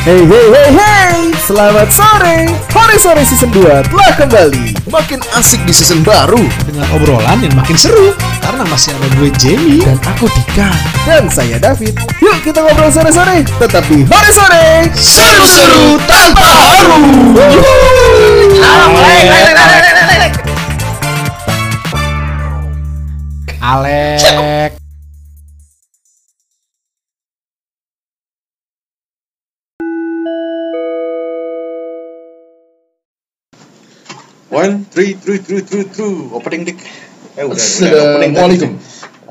Hey hey hey hey, selamat sore. Hari sore season 2 telah kembali. Makin asik di season baru dengan obrolan yang makin seru karena masih ada gue Jamie Dan aku Dika dan saya David. Yuk kita ngobrol sore-sore, tetap di Hari Sore. seru-seru tanpa haru. Alek One, three, three, three, three, three. Opening dik. Eh udah, udah opening.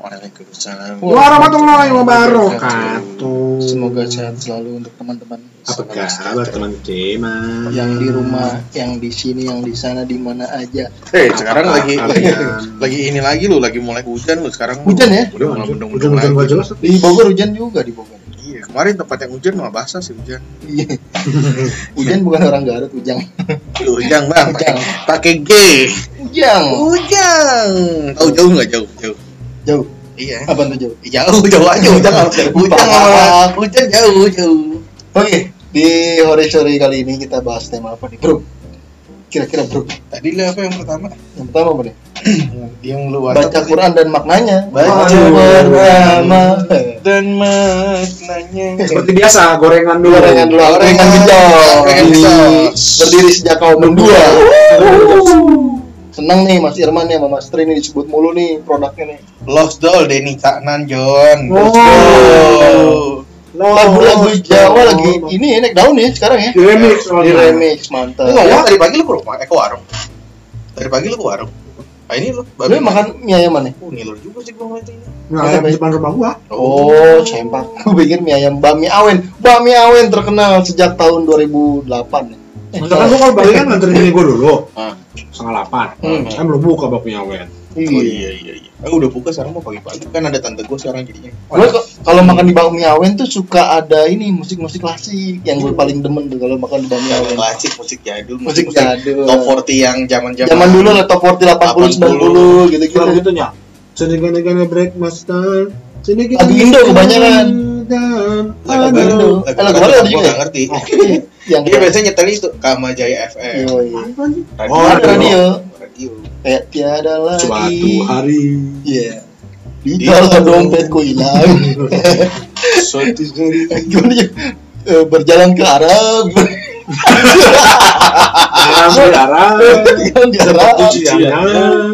Waalaikumsalam. warahmatullahi wabarakatuh Semoga sehat selalu untuk teman-teman apa kabar teman Jema yang di rumah, yang di sini, yang di sana, di mana aja. Eh, sekarang Apa lagi kalian? lagi ini lagi lu, lagi mulai hujan lu sekarang. Hujan ya? Udah mulai gak lagi. jelas Di Bogor hujan juga di Bogor. Kemarin tempat yang hujan malah basah sih hujan. Iya. hujan bukan orang Garut, hujan. Lu hujan bang, pakai Ujang. pakai G. Hujan. Hujan. Tahu jauh nggak jauh? Jauh. Jauh. Iya. Apa tuh jauh? Jauh, jauh aja hujan hujan hujan jauh, jauh. Oke, di sore sore kali ini kita bahas tema apa nih, Bro? Kira-kira, Bro. Tadi lu apa yang pertama? Yang pertama apa nih? yang lu Baca. Quran dan maknanya. Baca bersama. dan maknanya. seperti biasa gorengan dulu Gorengan dulu, gorengan gejol. Gorengan gejol. Berdiri sejak kaum berdua. Senang nih Mas Irman ya sama Mas Tri nih disebut mulu nih produknya nih. Lost Doll Denny Caknan John. Terus Oh. Lagu-lagu Jawa lagi ini ya, naik daun ya sekarang ya. di remix Di remix mantap. Lu ngomong tadi pagi lu ke rumah, eh ke warung. Tadi pagi lu ke warung. Nah ini lu Lu makan mie ayam mana? Oh, ngiler juga sih gua ngeliat ini. nah di depan rumah gua Oh, sempak. Gue pikir mie ayam Bami Awen. Bami Awen terkenal sejak tahun 2008 ya. Eh, misalkan gua kalau balik kan nganterin ini gua dulu Ah. setengah delapan Hmm. kan belum buka bakmi awen Oh iya iya iya. Eh udah buka sekarang mau pagi-pagi kan ada tante gua sekarang jadinya. Gue kalau makan di Bami Awen tuh suka ada ini musik-musik klasik yang gue paling demen tuh kalau makan di Yang Awen. klasik musik jadul, Musik jadul. top 40 yang zaman-zaman Zaman dulu lah top 40 80 90 gitu-gitu. kurang gitu nya Senegana breakmaster Senegana Lagu Indo kebanyakan. Lagu Lagu Indo. Indo. Eh, lagu ada Gua juga nggak ya? ngerti. yang Dia biasanya nyetel itu Kama Jaya FM. Yoi. Radio. Oh, Ada radio. Radio. Kayak tiada suatu lagi. hari Iya. Di Di dalam dompetku hilang. Suatu hari. Gimana ya? Eh, berjalan ke arah Ujiannya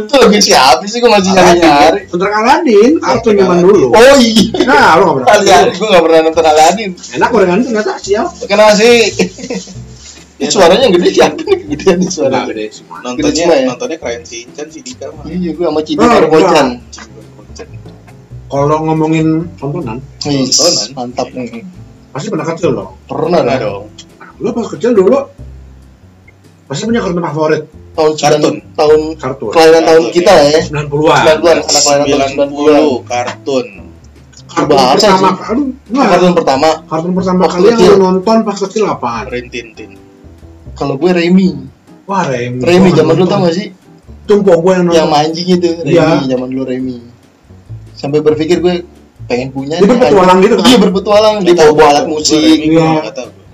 itu lagi siapa sih gue masih nyari nyari Soundtrack Aladin kartun zaman dulu? Oh iya. Nah pernah Aladin gue gak pernah nonton Aladin Enak gorengan itu ternyata siap kenapa sih? Ini suaranya gede nih kegedean nih Nggak suaranya. Gede semua. Gede Nontonnya semua ya? nontonnya keren sih Incan sih Dika mah. iya gue sama Cibi Oh, baru bocan Incan. Kalau ngomongin tontonan. Tontonan. mantap nih. Pasti pernah kecil loh. Pernah Nah dong Lu pas kecil dulu Pasti punya kartun favorit tahun Kartun. 9 tahun Kartun kelahiran tahun kita lah ya 90-an 90-an anak kelahiran tahun 90-an 90 kartun. Kartun Bahasa pertama sih. Aduh, enggak. kartun pertama Kartun pertama Waktu kali yang kecil. nonton pas kecil apaan? Rintintin. kalau gue Remy Wah Remy Remy zaman dulu tau gak sih Tumpo gue yang nonton yang mancing itu Iya. Remy zaman dulu Remy sampai berpikir gue pengen punya Dia berpetualang anjing. gitu kan? iya berpetualang dia bawa alat musik Remy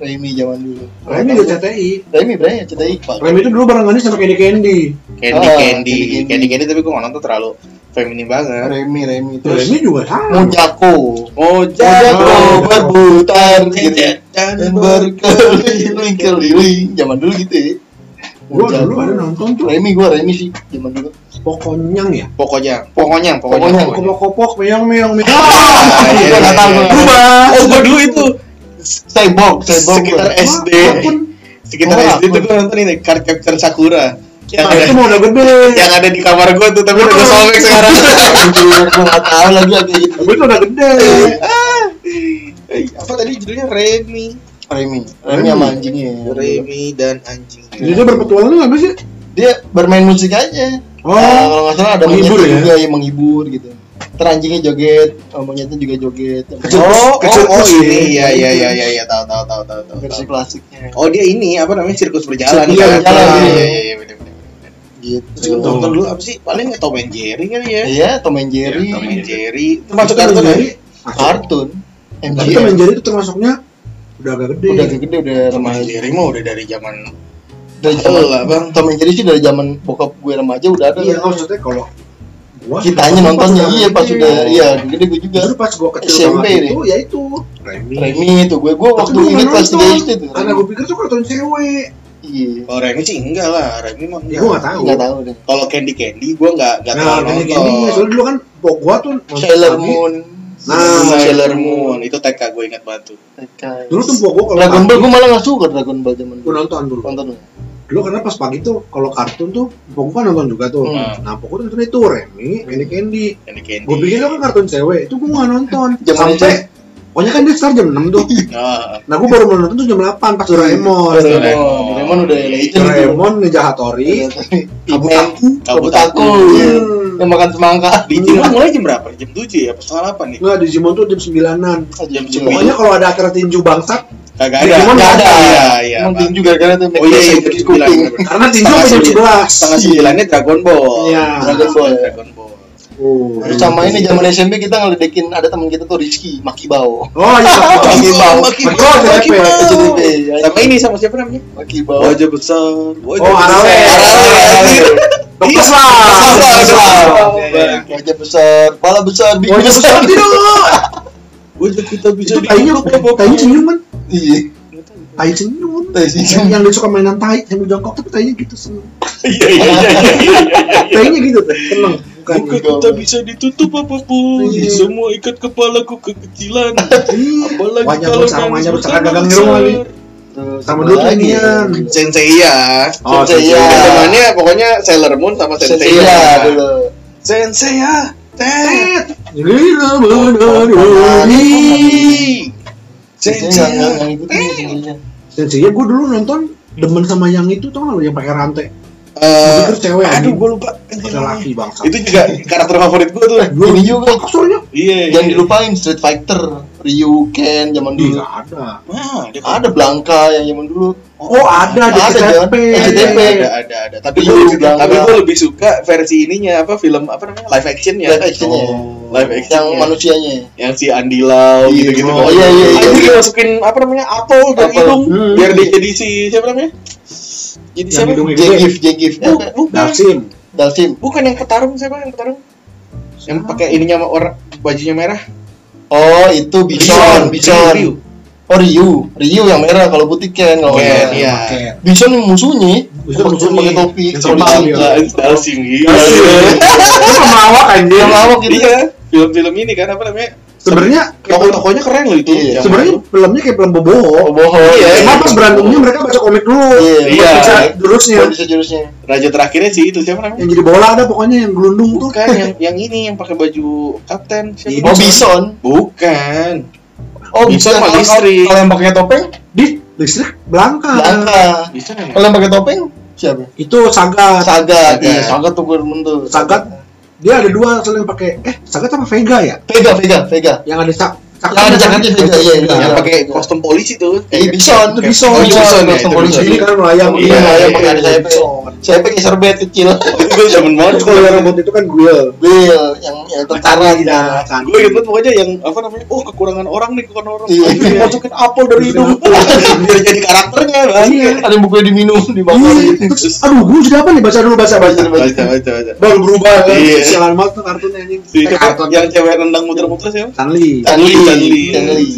Iya. Remy zaman dulu Remy udah CTI Remy berani ya cetai Remy itu dulu barengannya sama Candy Candy Candy Ah, Candy. Candy Candy. Candy Candy tapi gua nggak nonton terlalu feminim banget. Remy Remy terus Remy juga sama Mojako Mojako Mojako berputar gitu dan berkeliling-keliling zaman dulu gitu ya Gue dulu ada nonton tuh Remy gue Remy sih zaman dulu Pokonyang ya pokoknya pokoknya pokoknya Pokoknya. pokoknya. Kopok-kopok meong meong meong Ah, iya, Gua nggak tahu, iya, gua. iya. Berubah Oh, gua dulu itu Cyborg Cyborg sekitar gua. SD. Akun. Sekitar Oh, SD akun. gua nonton ini Card Capture Sakura. Yang Nah ada itu mau udah gede yang ada di kamar gua tuh tapi udah sobek sekarang. Gua nggak tahu lagi kayak gitu Tapi itu udah gede Ah. Eh, apa tadi judulnya Remy Remy Remy sama anjingnya Remy dan anjing Jadi dia berpetualang apa sih? dia bermain musik aja Oh Nah, kalau nggak salah ada menghibur ya? juga yang menghibur gitu Ntar anjingnya joget oh, monyetnya juga joget Oh, oh, oh ini iya iya iya iya iya tahu tahu tahu tahu tahu. versi klasiknya Oh dia ini apa namanya sirkus berjalan Sirkus kan? berjalan, Iya iya. iya iya iya benar benar. gitu Terus kan nonton dulu apa sih? Paling Tom and Jerry kali ya. iya Tom and Jerry Tom and Jerry. Itu masuk Tom and kartun ya? Jerry. kartun Tapi Tom and Jerry itu termasuknya Udah agak gede. Udah gede udah Tom and remaja. Jerry mah udah dari zaman Dari zaman Bang. Tom and Jerry sih dari zaman bokap gue remaja udah ada. Iya, maksudnya kalau gua Kitanya nontonnya iya pas gede. udah iya gede gue juga. Justru pas gua kecil SMP banget itu ya itu Remy. Remy itu gue gue waktu inget kelas 3 nonton. SD tuh. Karena gua pikir tuh kartun cewek. Iya. Kalau Remy sih enggak lah, Remy mah Ya enggak. gua nggak tahu. Enggak tahu deh. Kalau Candy Candy gua enggak enggak Nah, terlalu gini nonton. gini soalnya dulu kan pok gua tuh nonton Sailor. Moon. Nah, Sailor Moon itu TK gue ingat banget tuh. Dulu tuh pok gua kalau Dragon Ball gue malah gak suka Dragon Ball zaman gua nonton dulu. Nonton. Dulu karena pas pagi tuh kalau kartun tuh pok gua kan nonton juga tuh. Hmm. Nah, pok gua nonton itu Remy, Candy Candy. Candy Candy. Gue pikir itu kan kartun cewek, itu gue gak nonton Jam Sampai, pokoknya kan dia start jam 6 tuh Ah, Nah gue baru mau nonton tuh jam 8 pas Doraemon Doraemon. Doraemon udah legend. Doraemon, Ninja Hattori Imen, Kabutaku. Kabutaku. iya. Yang makan semangka. Digimon mulai jam berapa? Jam 7 ya? Pas setengah 8 nih? Nggak, Digimon tuh jam 9an Jam Pokoknya kalau ada acara tinju bangsat Kagak ada. Nggak ada. Iya, iya. Emang Pak. tinju gara-gara tuh. Oh iya, iya, Mac jam Mac 9. kuping. bener-bener. Karena tinju sembilan. 11 Setengah sembilannya Dragon Ball. Iya. Dragon Ball. Dragon Ball. Oh, Terus sama ini zaman SMP kita ngeledekin ada teman kita tuh Rizky Makibao. Oh iya, Maki Bau. Maki Maki Bau, Bau, Maki JDP. Bau. JDP. Sama ini sama siapa namanya? Makibao. Wajah besar. Wajah Oh. Arawe. Arawe. Dokter Iya. Slam. Iya, iya. Wajah besar, kepala besar, bibir Wajah besar Wajah kita bisa Itu tainya, dibuka, tainya senyum kan? Iya. Tai senyum Tai senyum. Yang, yang dia suka mainan tai sambil jongkok tapi tainya gitu senyum Iya, iya, iya, iya, iya, iya. Tainya gitu tuh, tenang Bukan Bukan kita bisa ditutup apa pun Iya. Semua ikat kepalaku kekecilan Iya. Apalagi Wajah kalau wajah besar, gagang di rumah besar. nih. Terus Sama dulu lagi inian. ya? Sensei ya Oh, Sensei ya. Temannya pokoknya Sailor Moon sama Sensei ya dulu. Sensei ya Tet Gila menari Sensei nggak nggak nggak ngikutin ya senseinya. Sensei ya gue dulu nonton demen sama yang itu tau gak lo yang pakai rantai? Eh, Pikir cewek, Aduh gue lupa. Laki bangsa Itu juga karakter favorit gue tuh Ini juga Aksornya Iya jangan dilupain Street Fighter, Ryu, Ken zaman dulu. nggak ada. Wah, dia Ada Blanka yang zaman dulu. Oh ada di Ada, Jon. CTP CTP. ada ada ada tapi Itu gue Blanka. tapi gue lebih suka versi ininya apa film apa namanya live actionnya Live actionnya. Oh, live action Yang manusianya. yang si Andi Lau Iya, gitu gitu oh, iya, iya, iya. Dia masukin apa namanya apel dari hidung Hmm. biar dia jadi si siapa namanya jadi Yang siapa Apa? bukan Dalsim Dalsim. bukan yang petarung siapa yang petarung yang pakai ininya sama orang bajunya merah Oh, itu Bison, Bison. Oh, Ryu. Ryu yang merah kalau putih Ken kalau Ken, iya. Ken. Bison musuhnya. Bison Pakai- topi. Polisi. kepala dia. Nah, Dalsim gitu Dalsim. Itu pemawak anjir Yang lawak gitu. iya film-film ini kan apa namanya Sebenarnya toko-tokonya keren loh itu Iya. Sebenarnya filmnya kayak film boboho Oh, bohong. Iya, Cuma pas berantemnya mereka baca komik dulu Iya. Iya. bisa jurusnya bisa jurusnya. raja terakhirnya sih itu siapa namanya Yang jadi bola ada pokoknya yang gelundung tuh bukan yang yang ini yang pakai baju kapten siapa Ini Oh, Bison. bukan Oh, mah Kalau- listrik. Kalau yang pakai topeng, Di listrik Blanka Blanka. bisa kan ya? Kalau yang pakai topeng, siapa? Itu Sagat. Sagat. Iya, Sagat tuh gue demen tuh. Sagat. Dia ada dua saling pakai eh Sagat apa Vega ya? Vega, Vega, Vega. Yang ada sak Yang ada cakapnya Vega, iya, iya. yang pakai kostum polisi tuh. Eh, Bison, Kayak- Bison, oh, Bison, Bison ya, kostum itu polisi. Ini kan melayang. Iya, Iya, yang iya, pakai ada iya. sayapnya. Saya pakai serbet kecil. gue demen banget kalau yang rambut itu kan Guil Bill, yang yang tentara Tentara gitu. tidak gue inget pokoknya yang apa namanya oh kekurangan orang nih kekurangan orang. Iya. Masukin apel dari hidung biar jadi karakternya bang Iya. Ada bukunya diminum, dibakar Iya, gitu. terus, aduh gue jadi apa nih? Baca dulu baca baca baca baca. baca baru berubah kan. Iya. sialan banget tuh kartunnya anjing. Kartun. Yang cewek nendang muter-muter siapa? Stanley. Stanley, Stanley. Stanley.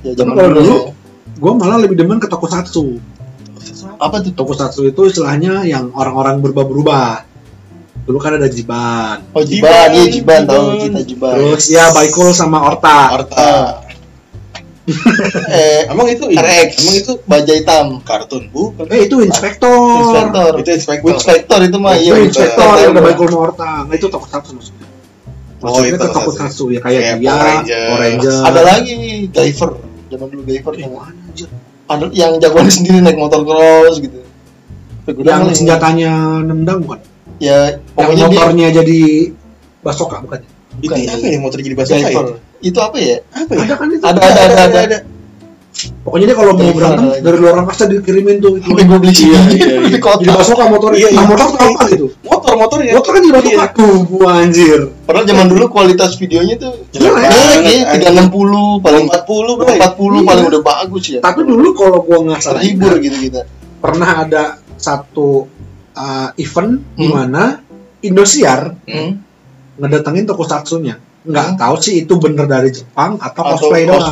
Ya zaman Kalau dulu. gue malah lebih demen ke tokusatsu Apa tuh? tokusatsu itu istilahnya yang orang-orang berubah-berubah. Dulu kan ada Jiban. Oh, Jiban, iya Jiban. Tahu kita Jiban. terus ya Baikul sama Orta. Arta eh emang itu Rex, emang itu baja hitam. kartun. Bukan. Eh itu Inspektor. Inspektor. itu inspektor. Inspektor itu mah iya. Inspektor. Yang ada Baikul sama Orta. Nah itu tokusatsu maksudnya. Oh, maksudnya itu ke tokusatsu ya kayak Kayak dia Power Ranger. Ranger Ada lagi Guyver. Zaman dulu Eh, yang mana, anjir? ada yang jagoan sendiri naik motor cross gitu. Figurnya yang senjatanya nendang bukan ya yang pokoknya dia motornya jadi basoka bukan itu Bukan. apa ya motor jadi bahasa Guyver. ya Itu apa ya? apa ya ada kan itu Ada ada ada ada. Pokoknya dia kalau mau Iya, berantem iya. dari luar angkasa dikirimin tuh itu. Sampai gue beli Iya, iya, di kota. basoka motor. Iya, iya. Nah, motor tuh apa gitu? Motor motor ya. Motor kan jadi basoka. Tuh, gua anjir. Padahal zaman dulu kualitas videonya tuh Jelek ya, tiga enam puluh paling 40 bro. 40 Iya. paling udah bagus ya. Tapi dulu kalau gua nggak salah ingat, gitu kita. pernah ada satu uh, event di Hmm. mana Indosiar Hmm. ngedatengin tokusatsunya. Nggak Hmm. tahu sih itu bener dari Jepang atau, Atau cosplay doang.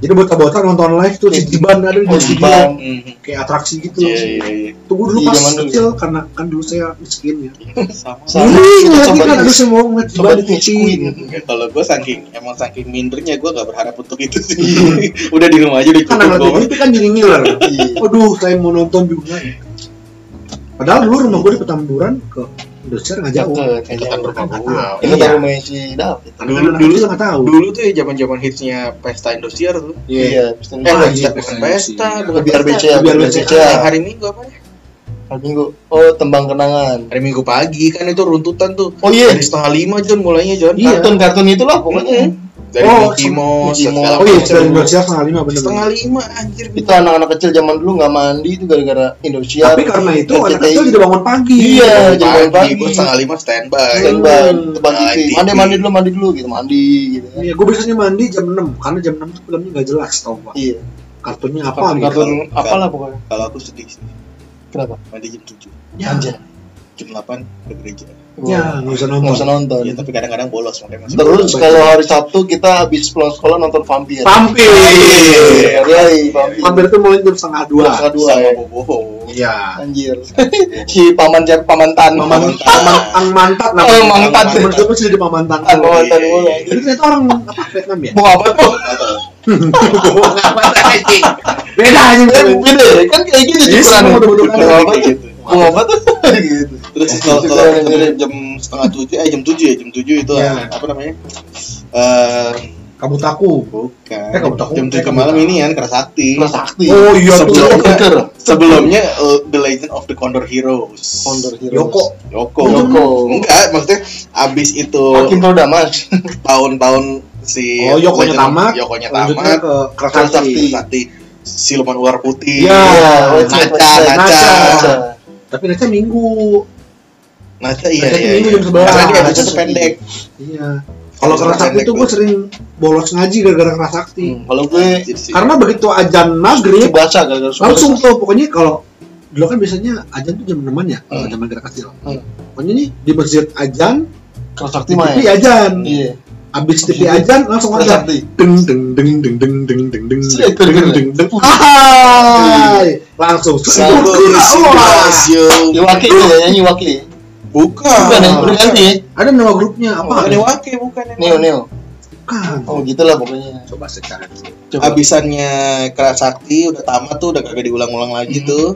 Jadi bocah-bocah nonton live tuh di Iya. Jiban ada di Oh, Jiban. Mhm. kayak atraksi gitu. Iya iya iya. Tunggu dulu Di pas kecil karena kan dulu saya miskin ya. Sama. Sama. Ini ngeliatin kan di- aduh saya mau ngeliat di di. Queen. Ya, kalau gue saking emang saking mindernya gue gak berharap untuk itu sih. Udah di rumah aja udah Kan gue. TV kan jadi ngiler. Waduh, saya mau nonton juga. Padahal dulu rumah gue di Petamburan ke Indosiar nggak jauh. Deket, Itu kan rumah gua. tahu. Ini Iya. David. Dulu Dulu- dulu dulu- nggak tahu. Dulu tuh ya zaman-zaman hitsnya Pesta Indosiar tuh. Iya, Eh, iya, bukan bukan pesta, sih. bukan biar pesta. BCA, biar. Yang hari Minggu apa ya? Hari Minggu. Oh, tembang kenangan. Hari Minggu pagi kan itu runtutan tuh. Oh iya, Dari setengah lima John mulainya John. Iya. kartun-kartun itulah pokoknya. Dari Oh, Mickey Mouse, segala Oh iya, macam. dari Indosiar setengah lima bener. Setengah lima anjir. Itu anak-anak kecil zaman dulu nggak mandi itu gara-gara Indosiar. Tapi karena itu anak kecil jadi bangun pagi. Iya, jadi pagi, pagi. gue setengah lima standby. Standby, tebak Nah, TV. TV. Mandi mandi dulu, mandi dulu gitu, mandi gitu. Iya, gue biasanya mandi jam 6 karena jam 6 tuh filmnya nggak jelas tau gua. Iya. Kartunnya apa Kartun, gitu. kartun apalah pokoknya. Kalau aku sedih sih. Kenapa? Mandi jam tujuh, Ya, Anjir. jam delapan ke gereja. Ya nggak usah nggak nonton. usah nonton. Ya tapi kadang-kadang bolos makanya masih. Terus kalau hari Sabtu kita habis pulang sekolah nonton vampir. Vampir. Iya, iya, vampir. Vampir itu mulai jam setengah dua. Setengah dua sama ya. boboho. Iya. Anjir. si paman siapa? Paman Tan. Paman Ang Mantat namanya. Oh, Mantat. Gue sih jadi Paman Tan. Tan, Paman Tan Iya, iya, Itu ternyata orang apa Vietnam ya? Mau apa tuh? Beda aja. Kan beda ya, kan kayak gitu Iya, betul-betul Mau apa tuh? gitu. Mau apa tuh? Gitu. Terus kalau kalau ketemu jam setengah tujuh, eh jam tujuh ya jam tujuh itu Iya. apa namanya? Eh Kabutaku. bukan. Eh, kamu tahu? jam tujuh ke malam ini kan Kerasakti. Kelas sakti. Oh iya. Sebelumnya, sebelumnya uh, The Legend of the Condor Heroes. Condor Heroes. Yoko. Yoko. Yoko. Enggak, maksudnya abis itu Hakim Polda Mas. tahun-tahun si Oh, Yokonya tamat. Yokonya tamat. ke Kerasakti. Kerasakti. Sakti siluman ular putih. Iya. Wajib, Naca. Naca. Naca. Tapi nanti minggu. Naca iya iya. iya. jam sebelas. Karena dia pendek. Iya. Kalau Kerasakti pendek itu gue sering bolos ngaji gara-gara Kerasakti. Hmm, Kalau gue sih. Karena begitu ajan maghrib baca gara-gara langsung tuh pokoknya kalau dulu kan biasanya ajan tuh jam 6 ya kalau Hmm. zaman kita kecil. Hmm. Pokoknya nih di masjid ajan, Kelas di sakti TV main. ajan. Iya. Abis TV ajan langsung Kelas ajan. sakti. Deng deng deng deng deng deng deng deng Sek, deng deng deng. Hai, langsung Satu. Iwaki itu ya, nyanyi Iwaki. Bukan. Bukan ya, udah ganti ya. Ada nama grupnya apa? Bukan Iwake, bukan yang Neo Neo. Bukan. Oh gitulah pokoknya. Coba secara Coba. Abisannya Kerasakti udah tamat tuh udah kagak diulang-ulang lagi Hmm. tuh.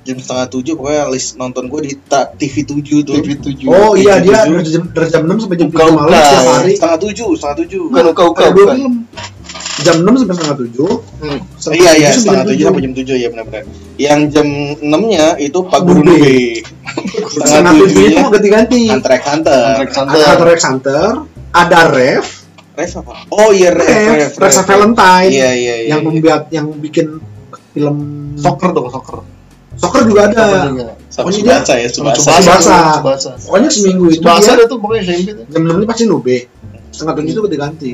Jam setengah tujuh pokoknya list nonton gue di ta- TV 7 tuh. TV 7. Oh iya TV dia tujuh. dari jam, dari jam 6 sampai jam 7 Bukan, malam setiap hari. Setengah tujuh, setengah tujuh. Bukan uka uka Ada dua bukan. film. Jam 6 sampai setengah 7. Hmm. Iya iya setengah tujuh sampai jam tujuh ya benar-benar. Yang jam enamnya itu Pak Guru Nube. Setengah 7 itu mau ganti-ganti. Hunter x Hunter. Hunter x Hunter. Ada Hunter x Hunter, ada Rev, Ref apa? Oh iya Ref, Rev, Ref, Reza Ref. Valentine, Iya iya iya. yang membuat yang bikin film Soccer dong soccer. soccer juga ada. Soccer juga. Sama Pokoknya Subasa ya, Subasa. Pokoknya seminggu itu Subasa ada tuh pokoknya jam 6 ini pasti Nube. Setengah 7 itu diganti.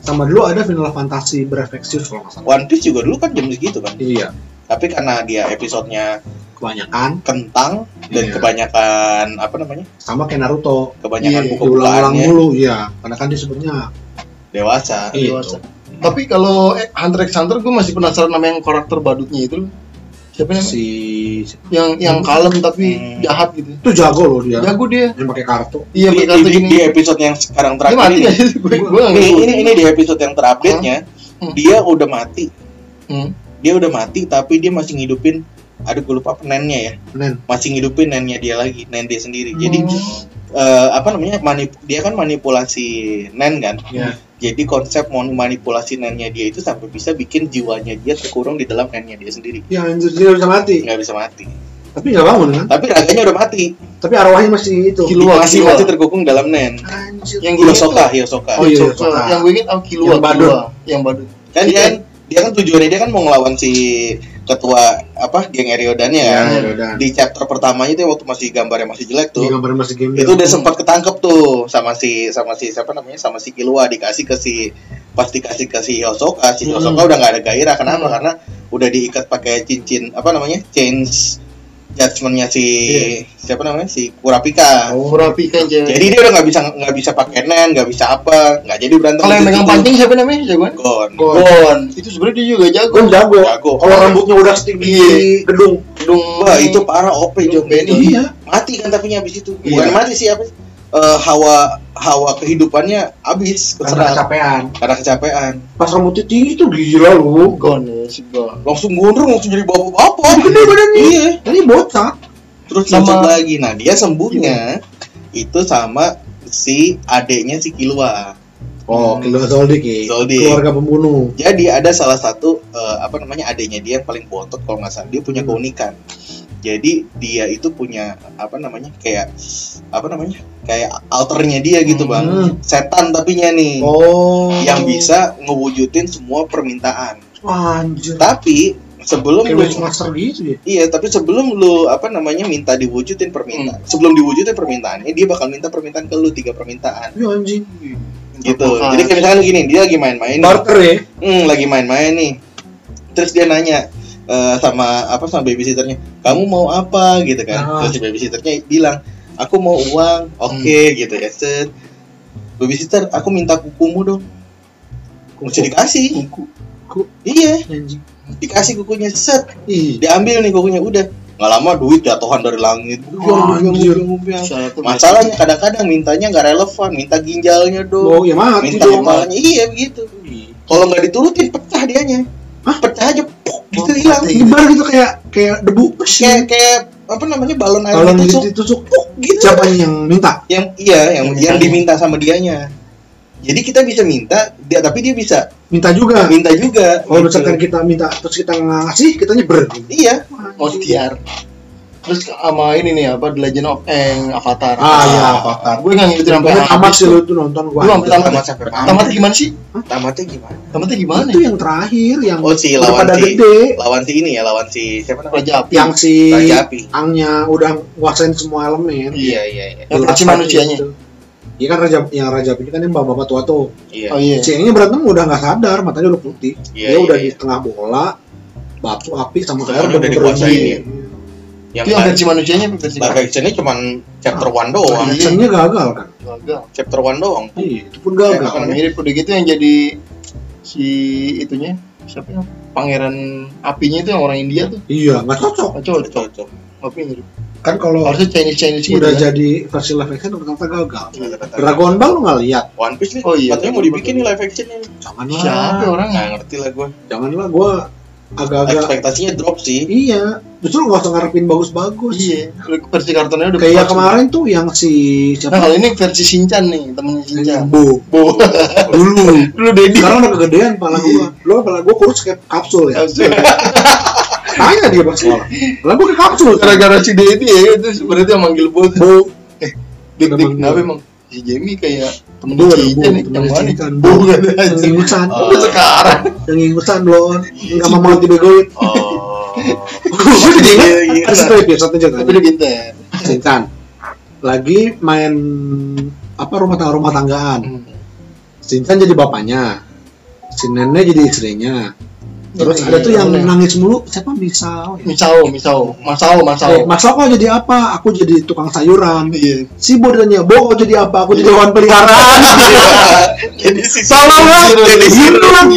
Sama dulu ada Final Fantasy Brevexius kalau nggak salah. One Piece juga dulu kan jam segitu kan. Iya, Tapi karena dia episodenya kebanyakan kentang dan Iya. kebanyakan apa namanya? sama kayak Naruto. Kebanyakan Iya, buku bukaannya mulu, iya. Karena kan dia sebenarnya dewasa. Iya. Dewasa. Tapi kalau eh, Hunter x Hunter gue masih penasaran sama yang karakter badutnya itu. Siapa namanya? si Yang yang kalem tapi Hmm. jahat gitu. itu jago loh dia. Jago dia. Yang pakai kartu. Iya, di, berkata di, gini. di episode yang sekarang terakhir mati ini, sih? Gue gue ini, ini ini di episode yang terupdate-nya Hmm. dia udah mati. Hmm. Dia udah mati tapi dia masih ngidupin aduh gue lupa nennya ya. Nen. Masih ngidupin nennya dia lagi, nen dia sendiri. Jadi Hmm. eh, apa namanya? manip dia kan manipulasi nen kan. Ya. Jadi konsep mau manipulasi nennya dia itu sampai bisa bikin jiwanya dia terkurung di dalam nennya dia sendiri. Yang anjir dia bisa mati. Nggak bisa mati. Tapi nggak bangun kan? Tapi raganya udah mati. Tapi arwahnya masih itu. Kilua, masih Kilua. masih terkungkung dalam nen. Anjir. Yang gue inget Hiyosoka. Oh, iya, Hiyosoka. Yang gue inget oh Kilua, Yang badut. Yang badut. Kan Iya. dia dia kan tujuannya dia kan mau ngelawan si ketua apa geng Eriodannya ya, udah Di chapter pertamanya itu waktu masih gambarnya masih jelek tuh. gambar masih game itu udah sempat ketangkep tuh sama si sama si siapa namanya? Sama si Killua dikasih ke si pas dikasih ke si Hosoka si Hmm. Hosoka udah nggak ada gairah. Kenapa? Karena udah diikat pakai cincin apa namanya? Change judgementnya si siapa namanya si Kurapika Oh. Murapi kan cewek. jadi dia udah nggak bisa nggak bisa pakai nen nggak bisa apa nggak jadi berantem Kalau yang gitu. megang pancing siapa namanya? Jagoan? Gon Gon. Itu sebenarnya dia juga jago. gue jago Jago. kalau rambutnya udah setinggi gedung Gedung wah itu parah OP John Benny iya mati kan tapi habis itu Iya. bukan mati sih apa Eh, hawa hawa kehidupannya habis karena kecapean. Karena kecapean. Pas rambutnya tinggi tuh gila lu. Gon ya, si Gon. langsung gondrong langsung jadi bapak-bapak gede badannya. Iya. Tadi bocah. Terus Sama- lagi. Nah dia sembuhnya itu sama si adeknya si Kilua. Oh kilo Zoldyck ya. Zoldyck. keluarga pembunuh. Jadi ada salah satu eh, apa namanya adeknya dia yang paling bontot kalau nggak salah. Dia punya Hmm. keunikan jadi dia itu punya apa namanya kayak apa namanya kayak alternya dia gitu bang. Hmm. setan tapinya nih. Oh. Yang bisa ngewujudin semua permintaan. Anjir. Tapi sebelum kayak lu Wishmaster gitu ya? Iya, tapi sebelum lu apa namanya minta diwujudin permintaan, sebelum diwujudin permintaannya, dia bakal minta permintaan ke lu tiga permintaan, ya anjing. Gitu. Apakah- Jadi kayak misalkan gini, dia lagi main-main, barter ya? Hmm, lagi main-main nih, terus dia nanya eh, sama apa sama babysitternya, kamu mau apa gitu kan? Ah. Terus si babysitternya bilang, aku mau uang, oke gitu ya, set. Babysitter, aku minta kukumu dong. Mesti dikasih. Kuku. Ku- Iya, anjing dikasih kukunya set. ih diambil nih kukunya udah nggak lama duit jatuhan dari langit anjir. Tuh masalahnya kadang-kadang mintanya nggak relevan minta ginjalnya oh dong ya mati minta kepalanya iya begitu kalau nggak diturutin pecah dianya Hah? pecah aja gitu Oh, hilang mati. nyebar gitu kayak kayak debu. Kayak kayak apa namanya balon air kalau ditusuk. ditusuk. Gitu. Siapa yang minta? Yang iya yang Yang yang diminta sama dianya. Jadi kita bisa minta dia tapi dia bisa minta juga. Minta juga kalau gitu. misalkan kita minta terus kita ngasih kita nyeber iya. Mau tiar. Terus sama ini nih apa The Legend of Aang Avatar. ah ya Avatar Gue nggak ngikutin sampai tamat sih lu tuh nonton gua Lu sampai tamat. tamat sampai tamat Tamatnya gimana sih? tamatnya gimana Tamatnya gimana? itu yang terakhir yang oh si lawan pada si gede lawan si ini ya lawan si siapa namanya Raja Api. yang si Raja Api angnya udah nguasain semua elemen iya iya iya Yang manusianya. Iya kan raja yang raja ini kan yang bapak-bapak tua tuh. iya Oh iya. Si Angnya berantem udah nggak sadar, matanya udah putih. Iya, Dia udah iya, di tengah bola, batu api sama air udah dikuasain ya. Yang Itu yang versi manusianya versi live actionnya cuman chapter one doang Iya. Actionnya gagal kan? gagal. chapter one doang Iya, itu pun Gagal. gagal. mirip udah gitu yang jadi si itunya siapa ya? Pangeran apinya itu yang orang India tuh. Iya, nggak cocok. Nggak cocok. cocok Tapi mirip. Kan kalau Harusnya Chinese Chinese gitu. udah kan? jadi versi live action ternyata gagal. Kata-kata. Dragon Ball lu nggak lihat? One Piece nih Oh iya, katanya mau dibikin nih live actionnya Janganlah. Siapa orang? nggak ngerti lah gue Janganlah gua agak-agak ekspektasinya drop sih Iya, justru nggak usah ngarepin bagus-bagus. Iya, versi kartunnya udah Kayak kemarin tuh yang si Nah, siapa? kalau ini versi Shinchan nih, temennya Shinchan. Bu. Bo. Dulu. Dulu Dedi. Sekarang udah kegedean pala gua. Dulu kan pala gua kurus kayak kapsul ya. Tanya dia pas sekolah. Lah gua kayak kapsul. Gara-gara si Dedi ya, itu sebenarnya yang manggil. Bu. Dik Udah dik, manggil. kenapa emang? Si Jamie kayak temen Bu, ada Bu, temen? Shinchan. Bu, kan Yang ingusan. Sekarang. Yang ingusan belum. Enggak mau mau dibegoin. oh Gua jadi. Kan satu episode aja kan. Pinter. Shinchan. Lagi main apa rumah tangga rumah tanggaan. Shinchan jadi bapaknya. Si nenek jadi istrinya. Terus Iya, ada tuh iya, yang nangis mulu. Siapa misal? Misao, Misao, Masao, Masao. Eh, Mas kok jadi apa? Aku jadi tukang sayuran. Iya. Si Bo ditanya, Bo kau jadi apa? Aku jadi hewan peliharaan. jadi si Salah lah. Jadi.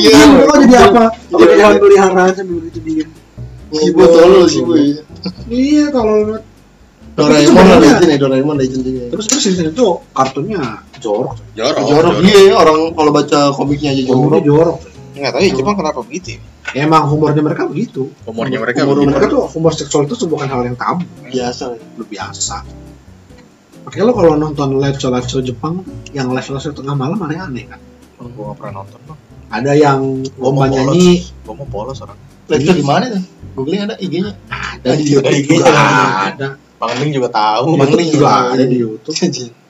Iya. Bo kau jadi apa? Aku Jadi hewan peliharaan sambil begitu diem. Si Bu tolol si ya. Iya kalau lihat. Doraemon legend ya, Doraemon legend juga. Terus terus itu kartunnya jorok. jorok Jorok iya, orang kalau baca komiknya aja jorok. jorok. Nggak tahu ya Jepang kenapa begitu ya? Emang humornya mereka begitu. umurnya mereka Humor begitu. mereka tuh humor seksual itu bukan hal yang tabu, Biasa. lu biasa. Makanya lo kalau nonton live show live show Jepang yang live show live show tengah malam aneh-aneh kan. gue nggak pernah nonton bang Ada yang lomba nyanyi, gue mau polos orang Lihat tuh di mana tuh? Googling ada IG-nya. ada di Ada YouTube juga ada. Bang Ling juga tahu Di Bang YouTube Ling juga ada di YouTube.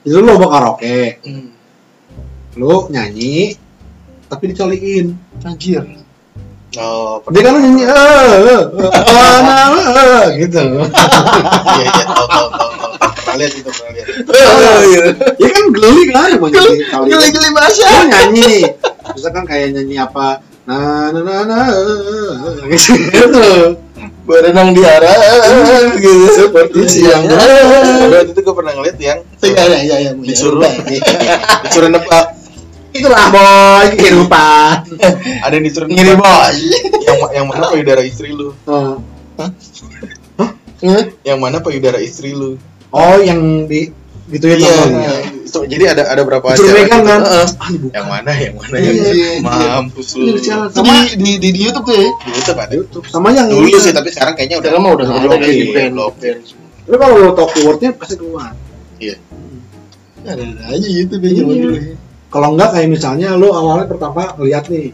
Itu lo lomba karaoke, Hmm. lo nyanyi tapi dicoliin. Anjir. Oh, Dia kan nyanyi eh eh, eh, nah, eh, gitu. iya iya tahu tahu tahu tahu. Pernah lihat itu pernah lihat. Ya kan geli kan emang nyanyi kali. Geli-geli bahasa. Dia nyanyi nih. Misalkan kayak nyanyi apa nah nah nah nah eh, eh, gitu. Berenang di arah gitu. Seperti siang. Waktu itu gue pernah ngeliat yang Iya iya iya iya. disuruh disuruh nebak Itulah boy kehidupan. ada yang disuruh Ngiri bos. yang yang mana payudara istri lu Oh. yang mana payudara istri lu Oh, yang di gituin iya namanya. So, jadi ada ada berapa Disuruh acara megang gitu. kan? Heeh. Ah, yang mana yang mana Iya, yang iya, iya. mampus lu Sama di, di, di, YouTube tuh ya. di YouTube ada YouTube. Sama yang dulu sih tapi sekarang kayaknya udah mah udah nggak ada di. Blok. Tapi kalau lo tau keywordnya pasti keluar. iya Ada aja YouTube ya zaman Iya. dulu. Kalau enggak kayak misalnya lo awalnya pertama ngeliat nih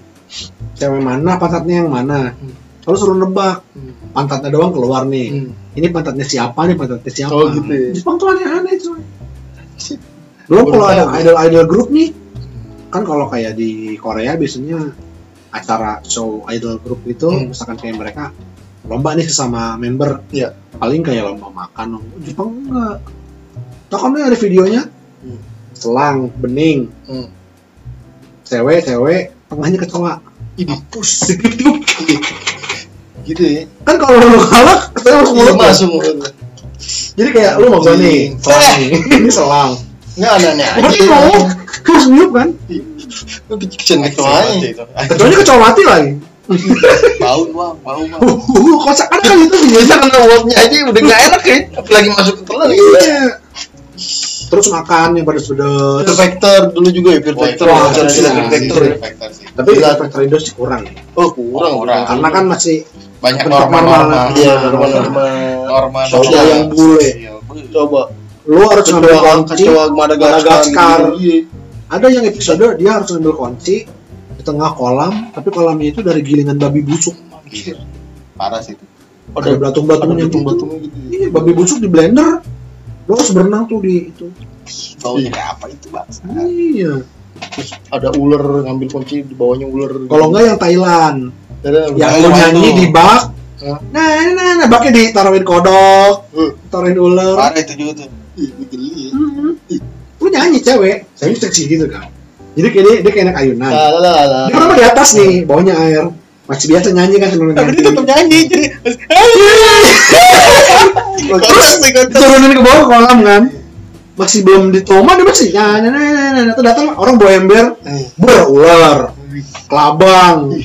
cewek mana pantatnya yang mana. Hmm. Lalu suruh nebak Hmm. pantatnya doang keluar nih. Hmm. Ini pantatnya siapa nih pantatnya siapa. Oh, gitu ya. Jepang tuh aneh-aneh coy. Belum Baru kalau ada tahu. idol-idol grup nih kan kalau kayak di Korea biasanya acara show idol grup itu Hmm. misalkan kayak mereka lomba nih sesama member Iya. paling kayak lomba makan Jepang enggak tau kan ada videonya Hmm. Selang bening Hmm. cewek cewek tengahnya kecoa Ini pus gitu ya. kan kalau lu kalah kecoa masuk Iya mulut ya. masuk mulut. jadi kayak lu mau nih Iya. selang nih ini selang Nggak aneh-aneh aja. Berarti mau harus niup kan Tapi kecil Mati kecoanya. itu kecoanya kecoa mati lagi bau bang bau bang uh, kocak kan kan itu Biasa kena uapnya aja udah nggak enak ya. Apalagi masuk ke telan gitu. Iya. Terus makan yang pedes-pedes. Fear Factor dulu juga ya. Fear Factor ya. Sih. Tapi Gila. Factor Indo sih kurang. Oh kurang Kurang. Karena kan masih banyak normal. norma Iya norma-norma. norma Sosial yang bule. Coba lu harus ngambil kunci. Madagaskar. Gitu. Iya. Ada yang episode dia harus ngambil kunci di tengah kolam, tapi kolamnya itu dari gilingan babi busuk. Parah sih itu Ada belatung-belatung ada yang gitu. gitu. Iya, babi busuk di blender. Lu harus berenang tuh di itu. baunya kayak apa itu bang Iya. Terus ada ular ngambil kunci di bawahnya ular. Kalau enggak yang Thailand, Ada- yang lu nyanyi di bak. Hah? Nah, nah, nah, baknya ditaruhin kodok, taruhin ular. parah itu juga tuh Ih, geli ya. Hmm. Lu nyanyi cewek, cewek seksi gitu kan. Jadi kayak dia, dia kayak anak ayunan. Dia kan di atas nih, bawahnya air. Masih biasa nyanyi kan sebelum tapi nyanyi. dia tetap nyanyi jadi Terus diturunin ke bawah kolam kan. Masih belum ditoma dia masih nyanyi. Nah, nah, nah, nah. Tuh datang orang bawa ember, Eh, berular, kelabang,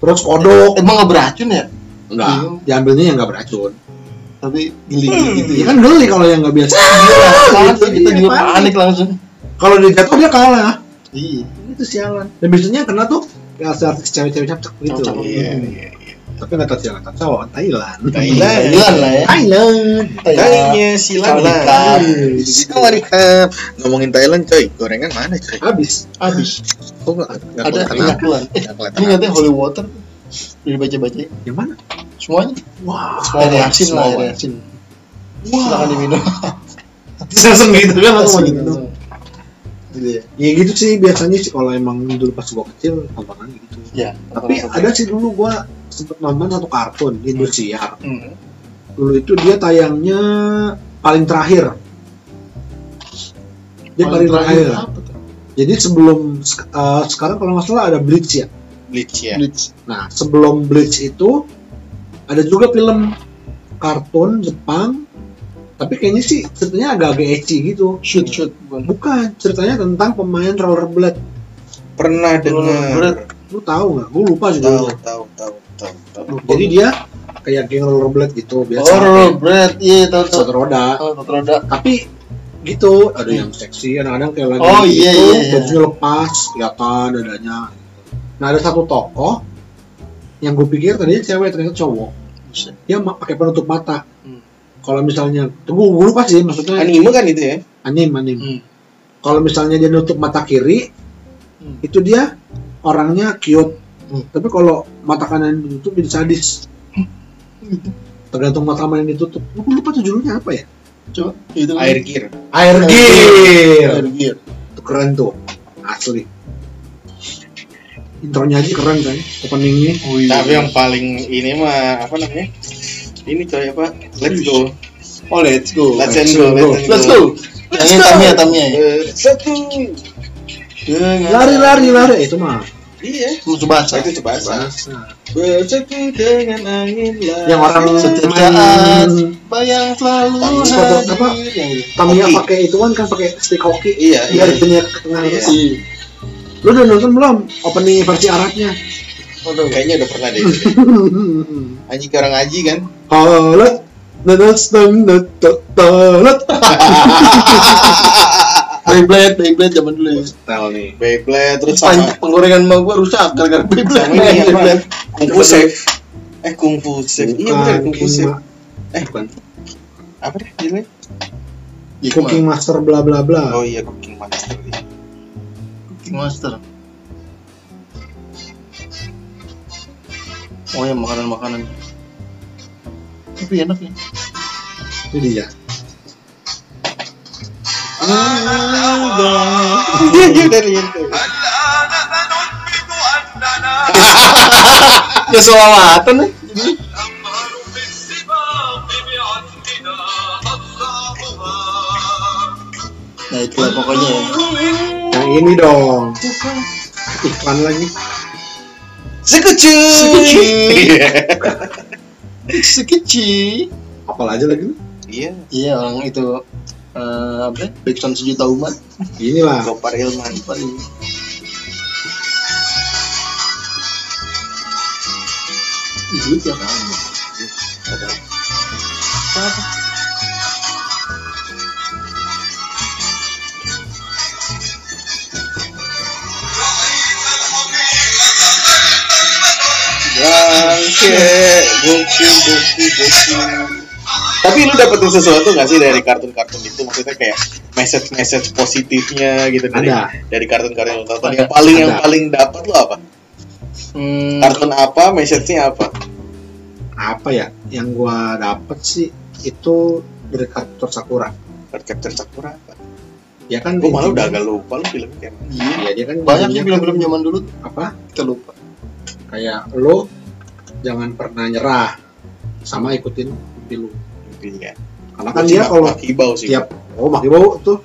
terus kodok. Emang nggak beracun ya? Enggak, diambilnya yang nggak beracun. Tapi geli gitu Ya ya. kan geli kalau yang nggak biasa. Gila, gitu, kita iya, juga panik. langsung. Kalau dia jatuh dia kalah. Iya. Itu sialan. Dan biasanya kena tuh ya artis cewek-cewek capcak gitu. Cocok. iya iya Tapi nggak tahu siapa cowok Thailand. Thailand. Thailand lah ya. Thailand. Kayaknya silang lah Sawadikap. Sawadikap ngomongin Thailand coy gorengan mana coy Habis. Habis. kok nggak nggak Ada keluar. Nggak kelihatan ini katanya holy water. Udah baca-baca Yang mana? semuanya. Wah. Air yasin lah, semua. air yasin. Silakan diminum. Langsung gitu kan langsung Gitu. Gitu. Gitu ya. Ya gitu sih biasanya sih kalau emang dulu pas gua kecil tontonan gitu. Ya. Tapi ada sih dulu gua sempet nonton satu kartun Indosiar. Hmm. Dulu itu dia tayangnya paling terakhir. Dia paling, terakhir. apa tuh? Jadi sebelum eh, sekarang kalau nggak salah ada Bleach ya. Bleach ya Bleach. Nah, sebelum Bleach itu ada juga film kartun Jepang. Tapi kayaknya sih ceritanya agak-agak ecchi gitu. Shoot shoot. bukan. Bukan, ceritanya tentang pemain rollerblade. pernah dengar Lu tahu nggak? Gue lupa tahu judulnya. tahu tahu tahu tahu Jadi dia kayak geng rollerblade gitu biasa. Oh, rollerblade. Iya, tahu tahu. Satu roda. Oh, satu roda. Tapi gitu, ada yang seksi, kadang-kadang kayak lagi Oh, iya, gitu, iya, iya. bajunya lepas, kelihatan dadanya. Nah, ada satu tokoh yang gue pikir tadinya cewek ternyata cowok. Dia pakai penutup mata. Hmm. Kalau misalnya, tunggu gue lupa sih maksudnya anime kan itu ya anim anim. Hmm. Kalau misalnya dia nutup mata kiri, Hmm. itu dia orangnya cute. Hmm. Tapi kalau mata kanan ditutup jadi sadis. Tergantung mata mana yang ditutup. Gue lupa tuh judulnya apa ya? Coba. Itu kan. air gear Air Gear. Air gear. Itu keren tuh. Asli. intronya aja keren kan openingnya Oh, iya. Tapi yang paling ini mah apa namanya? Ini coy apa? Let's go. Oh, let's go. Let's Let's go. go. Let's go. Yang ini Tamiya, Tamiya. ya? Satu. Dengan lari lari lari Eh, itu mah Iya. Bahasa. Itu bahasa Bersatu dengan angin lalu. yang orang saat bayang selalu Sepatu hadir. apa? Yang. Tamiya pakai itu kan kan pakai stick hoki Iya, iya. biar itunya ke tengah Iya. itu. lu udah nonton belum opening versi Arabnya Waduh. Kayaknya udah pernah deh. Anjing orang ngaji kan? Halat nanas nam natalat Beyblade, Beyblade zaman dulu ya. style nih Beyblade terus sama penggorengan mau gua rusak gara-gara Beyblade. sama ini apa? Beyblade. Kung Fu Safe. Eh Kung Fu Safe. Iya bener Kung Fu Safe. eh bukan Apa deh judulnya? Iya, cooking master bla bla bla Oh iya Cooking Master. iya. Cooking Master. Oh ya makanan-makanan. Tapi enak ya. itu dia dari itu. Ya nih. Nah itulah pokoknya ya. yang ini dong iklan lagi Sekucu. Sekucu. Iya. Sekeci. apal aja lagi Iya. Iya orang itu eh apa? ya, Backsound sejuta umat. inilah Gopar Ilman. Paling Ih, tiap tahun. Bangke, gokil, gokil, gokil. Tapi lu dapetin sesuatu gak sih dari kartun-kartun itu? Maksudnya kayak message-message positifnya gitu dari Ada. dari kartun-kartun yang. Ada. Yang paling yang Ada. paling dapat lu apa? Hmm, Kartun apa? Message-nya apa? apa ya yang gua dapet sih itu dari kartun Sakura Cardcaptor Sakura apa? ya kan Gue malah udah agak lupa lu filmnya kayak iya. Dia kan Banyak film-film kan zaman dulu apa kita lupa. kayak lo jangan pernah nyerah sama ikutin mimpi lu Mimpinya. karena kan dia kalau Makibau sih. tiap oh maki bau tuh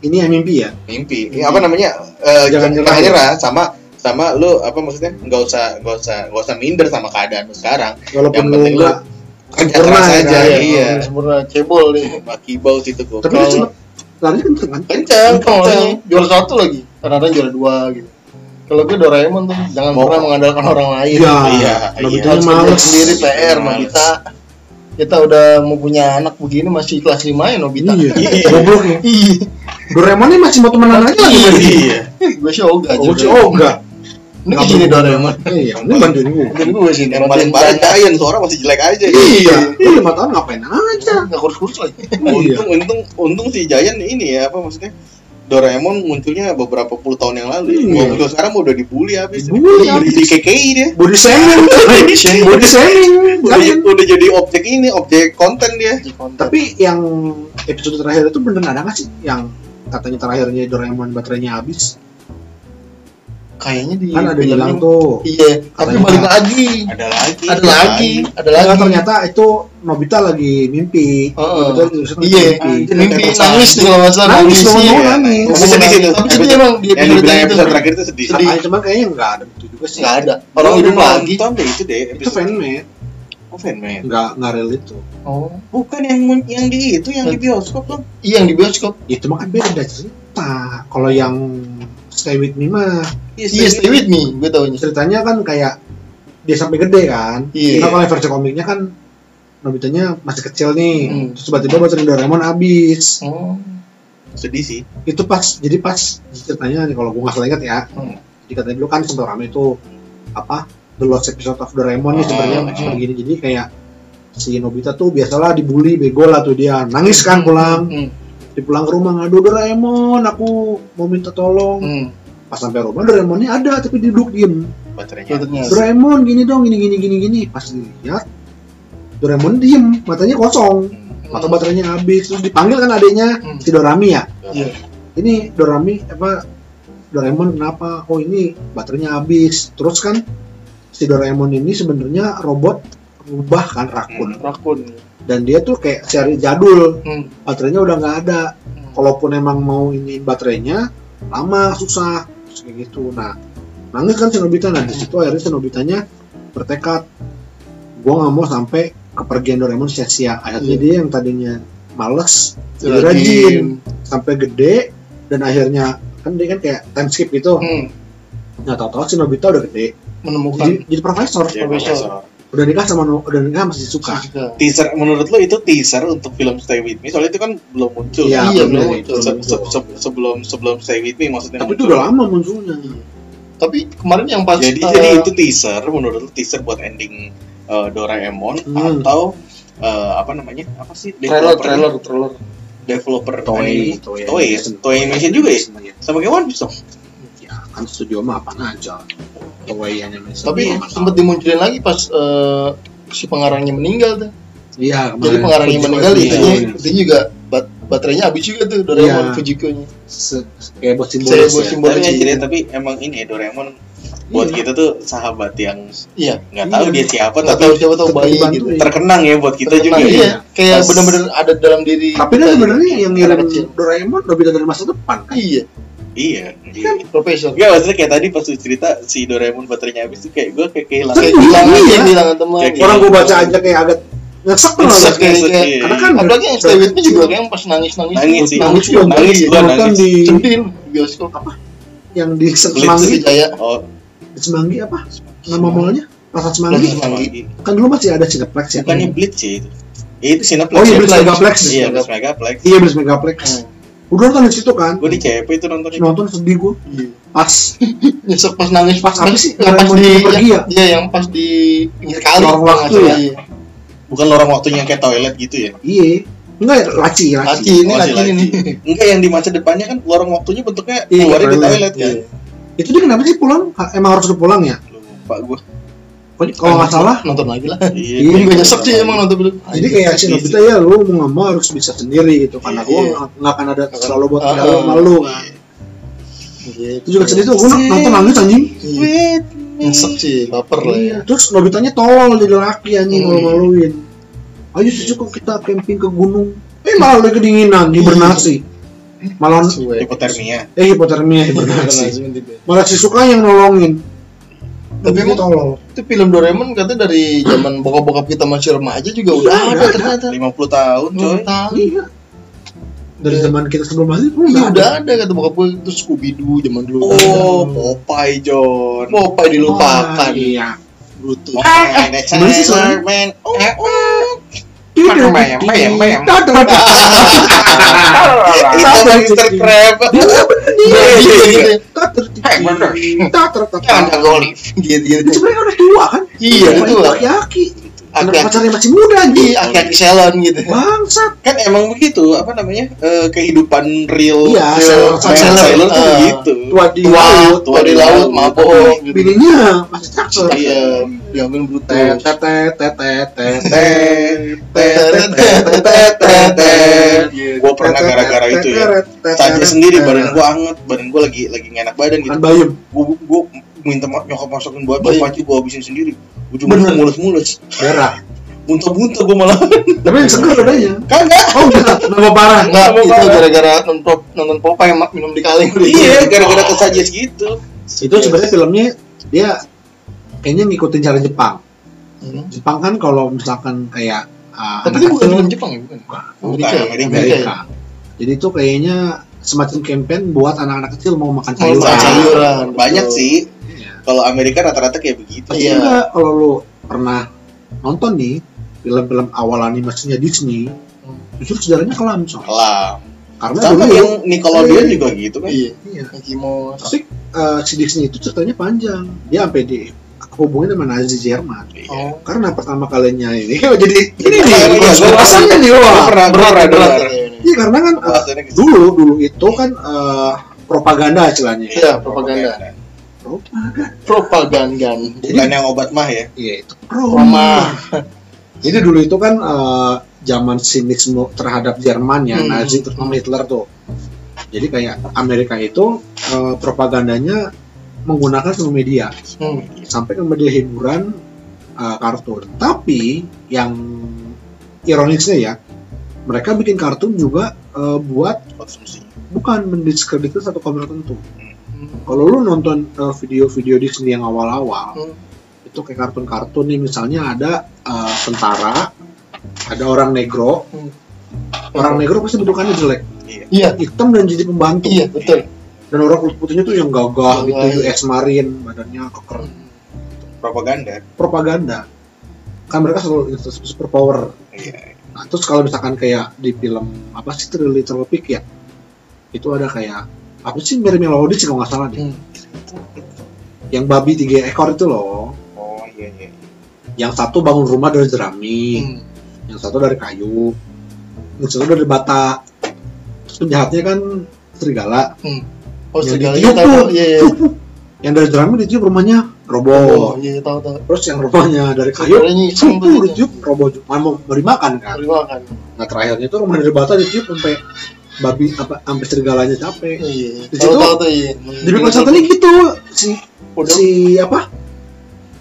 ini yang mimpi ya Mimpi. Ini apa namanya? Eh, Jangan jangan nyerah. nyerah sama sama lu apa maksudnya nggak usah nggak usah nggak usah minder sama keadaan lu sekarang walaupun Yang lu penting lu kerja keras ya, aja kan? iya Sempurna cebol nih. makibau situ gua tapi dia cepet larinya kenceng kan kencang Kencang kencang orangnya. Juara satu lagi. Kadang-kadang juara dua gitu. Kalau gue Doraemon tuh jangan Mau- pernah mengandalkan orang lain. Iya, iya, Nobita Harus kerja males. sendiri PR. Nobita. Kita udah mau punya anak begini masih kelas 5 ya Nobita. Iya, goblok ya. Iya. Doraemon ini masih mau temenan aja lagi iya, iya. Gue sih ogah aja. Oh, si Oga. Ini ke sini Doraemon. Iya, ini bantuin gue. Jadi gue sini. yang paling parah Giant suara masih jelek aja Iya, lu lima tahun ngapain aja? Nggak kurus-kurus lagi. Iya. untung untung untung si Giant ini ya apa maksudnya Doraemon munculnya beberapa puluh tahun yang lalu Iya. Gua muncul sekarang udah dibully habis Dibully di KKI dia Body shaming, body shaming. udah, Kan? udah jadi objek ini objek konten dia Tapi yang episode terakhir itu beneran ada nggak sih yang katanya terakhirnya Doraemon baterainya habis? Kayaknya di Kan ada bilang tuh. Iya, tapi balik lagi. ada lagi Ada lagi, ada Lagi. lagi. ternyata itu Nobita lagi mimpi. Nobita lagi Iya, mimpi. nangis tuh kalau salah Nangis nangis. dong, Iya. nangis. Tapi sedih situ. Tapi sedih emang di yang episode dibilang itu. episode terakhir itu sedih Sedih. Cuman kayaknya nggak ada itu juga sih. Nggak ada. Orang hidup lagi. nonton deh itu deh Itu episode fanmade, oh, fanmade nggak nggak real itu. Oh, bukan yang yang di itu yang di bioskop loh iya yang di bioskop. Itu mah kan beda cerita. Kalau yang Stay With Me mah Iya, stay with me, gue taunya. ceritanya kan kayak dia sampai gede kan. Iya. Nah kalau versi komiknya kan Nobitanya masih kecil nih. Hmm. Terus tiba-tiba baterai Doraemon habis. Oh, sedih sih Itu pas jadi pas ceritanya nih kalau gue nggak salah ingat ya. Hmm. Jadi katanya dulu kan sempat rame itu apa The Lost Episode of Doraemon nih sebenarnya hmm. seperti gini. Jadi kayak si Nobita tuh biasalah dibully bego lah tuh dia nangis kan pulang Hmm. Di pulang ke rumah ngadu Doraemon aku mau minta tolong Hmm. pas sampai rumah Doraemonnya ada tapi dia duduk diem baterainya. Doraemon gini dong gini gini gini gini pas dilihat Doraemon diem matanya kosong atau baterainya habis terus dipanggil kan adiknya Hmm. si Dorami ya Iya. ini Dorami apa Doraemon kenapa oh ini baterainya habis terus kan si Doraemon ini sebenarnya robot rubah kan rakun Rakun. Dan dia tuh kayak seri jadul Hmm. baterainya udah nggak ada kalaupun emang mau ini baterainya lama susah Terus kayak gitu nah nangis kan si Nobita nah di situ akhirnya si Nobitanya bertekad gua nggak mau sampai kepergian Doraemon sia-sia akhirnya Iya. dia yang tadinya males jadi Rajin. sampai gede dan akhirnya kan dia kan kayak time skip gitu Hmm. nggak tahu-tahu si Nobita udah gede Menemukan. jadi, jadi profesor Ya, Profesor. profesor. Udah nikah sama udah nikah masih suka Suka. teaser menurut lo itu teaser untuk film Stay With Me soalnya itu kan belum muncul Iya, Iya, belum itu. muncul. Se- se- se- sebelum sebelum Stay With Me maksudnya tapi itu muncul. udah lama munculnya Tapi kemarin yang pas jadi eh, jadi itu teaser menurut lo teaser buat ending eh, Doraemon Hmm. atau eh, apa namanya apa sih trailer developer- trailer trailer. developer. Toei Toei ya? Toei Animation juga ya Iya. sama kayak One Piece dong ya kan studio mah apa aja animation Tapi sempat dimunculin lagi pas eh, si pengarangnya meninggal tuh. iya Jadi pengarangnya Fujiko meninggal itu, iya. itu juga bat- baterainya habis juga tuh Doraemon Iya. Fujiko-nya. Se- kayak buat Saya simbolis buat ya. simbol tapi aja. jadi tapi emang ini ya, Doraemon buat Iya. kita tuh sahabat yang Iya. nggak tahu Iya. dia siapa Nggak tapi tahu siapa tahu bayi gitu. ya. terkenang ya buat kita Terkenal, juga ya. iya. Kayak Pas- bener-bener ada dalam diri. tapi kita kan gitu. sebenarnya yang ngirim. Doraemon Nobita dari masa depan kan Iya. Iya Kan profesor. Enggak maksudnya kayak tadi pas lu cerita si Doraemon baterainya habis tuh kayak gue kayak kehilangan Kayak Iya, hilang aja, iya. kehilangan teman. Kayak orang gua baca aja kayak agak nyesek tuh Nyesek, lah kayak iya. karena kan Apalagi yang Stay With Me juga kayak pas nangis-nangis. Nangis sih. Nangis juga juga. nangis Iya. nonton nangis. di lu, bioskop. Apa? yang di Semanggi Jaya. oh di Semanggi apa nama mallnya Pasar Plaza Semanggi kan dulu masih ada Cineplex ya bukannya Blitz ya itu ya itu Cineplex oh iya ya? Blitz Megaplex iya Blitz Megaplex iya Blitz Megaplex Hmm. Udah nonton di situ kan gue di CP itu nonton itu nonton sedih gua Iya. pas Nyesek pas nangis Pas apa sih? Yang pas di pergi ya? Iya, yang pas di pinggir kali. Lorong waktu ya? iya. bukan lorong waktunya kayak toilet gitu ya iya enggak ya laci Laci laci ini, Oh, si laci ini. Laci. enggak yang di masa depannya kan lorong waktunya bentuknya Iya, keluarnya di toilet. kan Iya. itu dia kenapa sih pulang emang harus pulang ya lupa gue kalau nggak salah nonton lagi lah. iya Iya, Ini gue nyesek sih emang nonton dulu. jadi kayak si Nobita ya lu mau nggak mau harus bisa sendiri gitu karena Iya. nggak nggak akan ada selalu buat Ah, tinggal ah. sama lu kan Iya, itu juga sedih tuh gua nonton nangis anjing Iya. Nyesek sih, baper lah ya. Iya. terus Nobitanya tolol jadi laki anjing Hmm. malu-maluin ayo sih kok kita camping ke gunung eh malah udah kedinginan hibernasi malah Suwe. hipotermia eh hipotermia hibernasi malah si suka yang nolongin Tapi emang tolol itu film Doraemon katanya dari zaman bokap-bokap kita masih remaja juga udah Iya, ada ada. ternyata. 50 tahun coy Belum tahu. iya dari zaman kita sebelum lahir pun Iya udah ada kata bokap gue itu Scooby Doo zaman dulu. oh Popeye John Popeye dilupakan. iya Brutus. The Sebenarnya sih Man oh Eh, oh Bayang, bayang, bayang. tidak, tidak, tidak. itu Mr. Crab Dia Iya, iya, iya. bener. tak tertata. jangan jago olive Gitu Itu gitu. sebenarnya udah tua kan? Iya, Itu tua. Anak pacarnya masih muda Iya, anjing. aki-aki salon gitu. Bangsat. kan emang begitu apa namanya eh, kehidupan real Iya, real sailor. sailor tuh Ah. gitu Tua di Tua, laut. tua di laut, mabok. gitu. Bininya masih cakep. Iya, diambil Brutus. Tet, tet, tet, tet, tet, gue pernah gara-gara itu ya saja sendiri badan gue anget badan gue lagi lagi nggak enak badan gitu Kan gue minta ma- nyokap masakin buat panci gue habisin sendiri ujungnya Bener. mulus-mulus Berak. muntah-muntah gue malah Tapi yang seger adanya. kagak Oh enggak, nama parah. Enggak, Sama itu gara-gara nonton nonton Popeye mak minum di kaleng. iya gara-gara kesajian gitu Itu sebenarnya filmnya dia kayaknya ngikutin cara Jepang. Hmm. Jepang kan kalau misalkan kayak uh, Tapi itu bukan film Jepang ya, bukan? Bukan? Amerika. Amerika. Jadi itu kayaknya semacam campaign buat anak-anak kecil mau makan sayuran. makan sayuran. banyak sih Iya. Kalau Amerika rata-rata kayak begitu Tapi Iya. enggak kalau lu pernah nonton nih film-film awal animasinya Disney, justru sejarahnya kelam soal. kelam Karena sama dulu yang Nickelodeon Iya. juga gitu kan Iya, iya. Mickey Mouse. Tapi eh, si Disney itu ceritanya panjang. Dia sampai di hubungin sama Nazi Jerman. Oh. Karena pertama kalinya ini jadi ini Iya, nih iya, rasanya nih wah. pernah Berat, pernah berat. Iya karena kan bahasannya ke situ. dulu dulu itu kan eh, propaganda istilahnya. Iya, propaganda. Propaganda. Propaganda. bukan yang obat mah ya Iya itu. Roma. Jadi dulu itu kan eh, zaman sinisme terhadap Jerman ya, Hmm. Nazi terutama Hitler tuh. Jadi kayak Amerika itu eh, propagandanya menggunakan semua media Hmm. sampai ke media hiburan eh, kartun. Tapi yang ironisnya ya, mereka bikin kartun juga eh, buat konsumsi bukan mendiskreditkan satu kaum tertentu. Hmm. Kalau lu nonton eh, video-video Disney yang awal-awal, Hmm. itu kayak kartun-kartun nih misalnya ada eh, tentara, ada orang negro, Hmm. orang negro pasti bentukannya jelek, Iya, hitam dan jadi pembantu. iya betul. Dan orang kulit putihnya tuh yang gagah gitu, iya. US Marine, badannya keker. propaganda Propaganda. Kan mereka selalu super power. iya Nah, terus kalau misalkan kayak di film apa sih Three Little Pig ya, itu ada kayak apa sih Mary Melody sih kalau nggak salah deh. Hmm. Yang babi tiga ekor itu loh. oh iya iya Yang satu bangun rumah dari jerami, Hmm. yang satu dari kayu, yang satu dari bata. Terus penjahatnya kan serigala. Oh, Yang segala ditiup tuh. Iya, iya. Yang dari jerami ditiup rumahnya roboh. Oh, iya tahu tahu. Terus yang rumahnya dari kayu itu. ditiup roboh mau mau dimakan kan. Terima kan. Nah terakhirnya itu rumah dari bata ditiup sampai babi apa sampai serigalanya capek. Iya. Di Tahu situ- tahu tuh iya. Di Big nih gitu si Udah. si apa?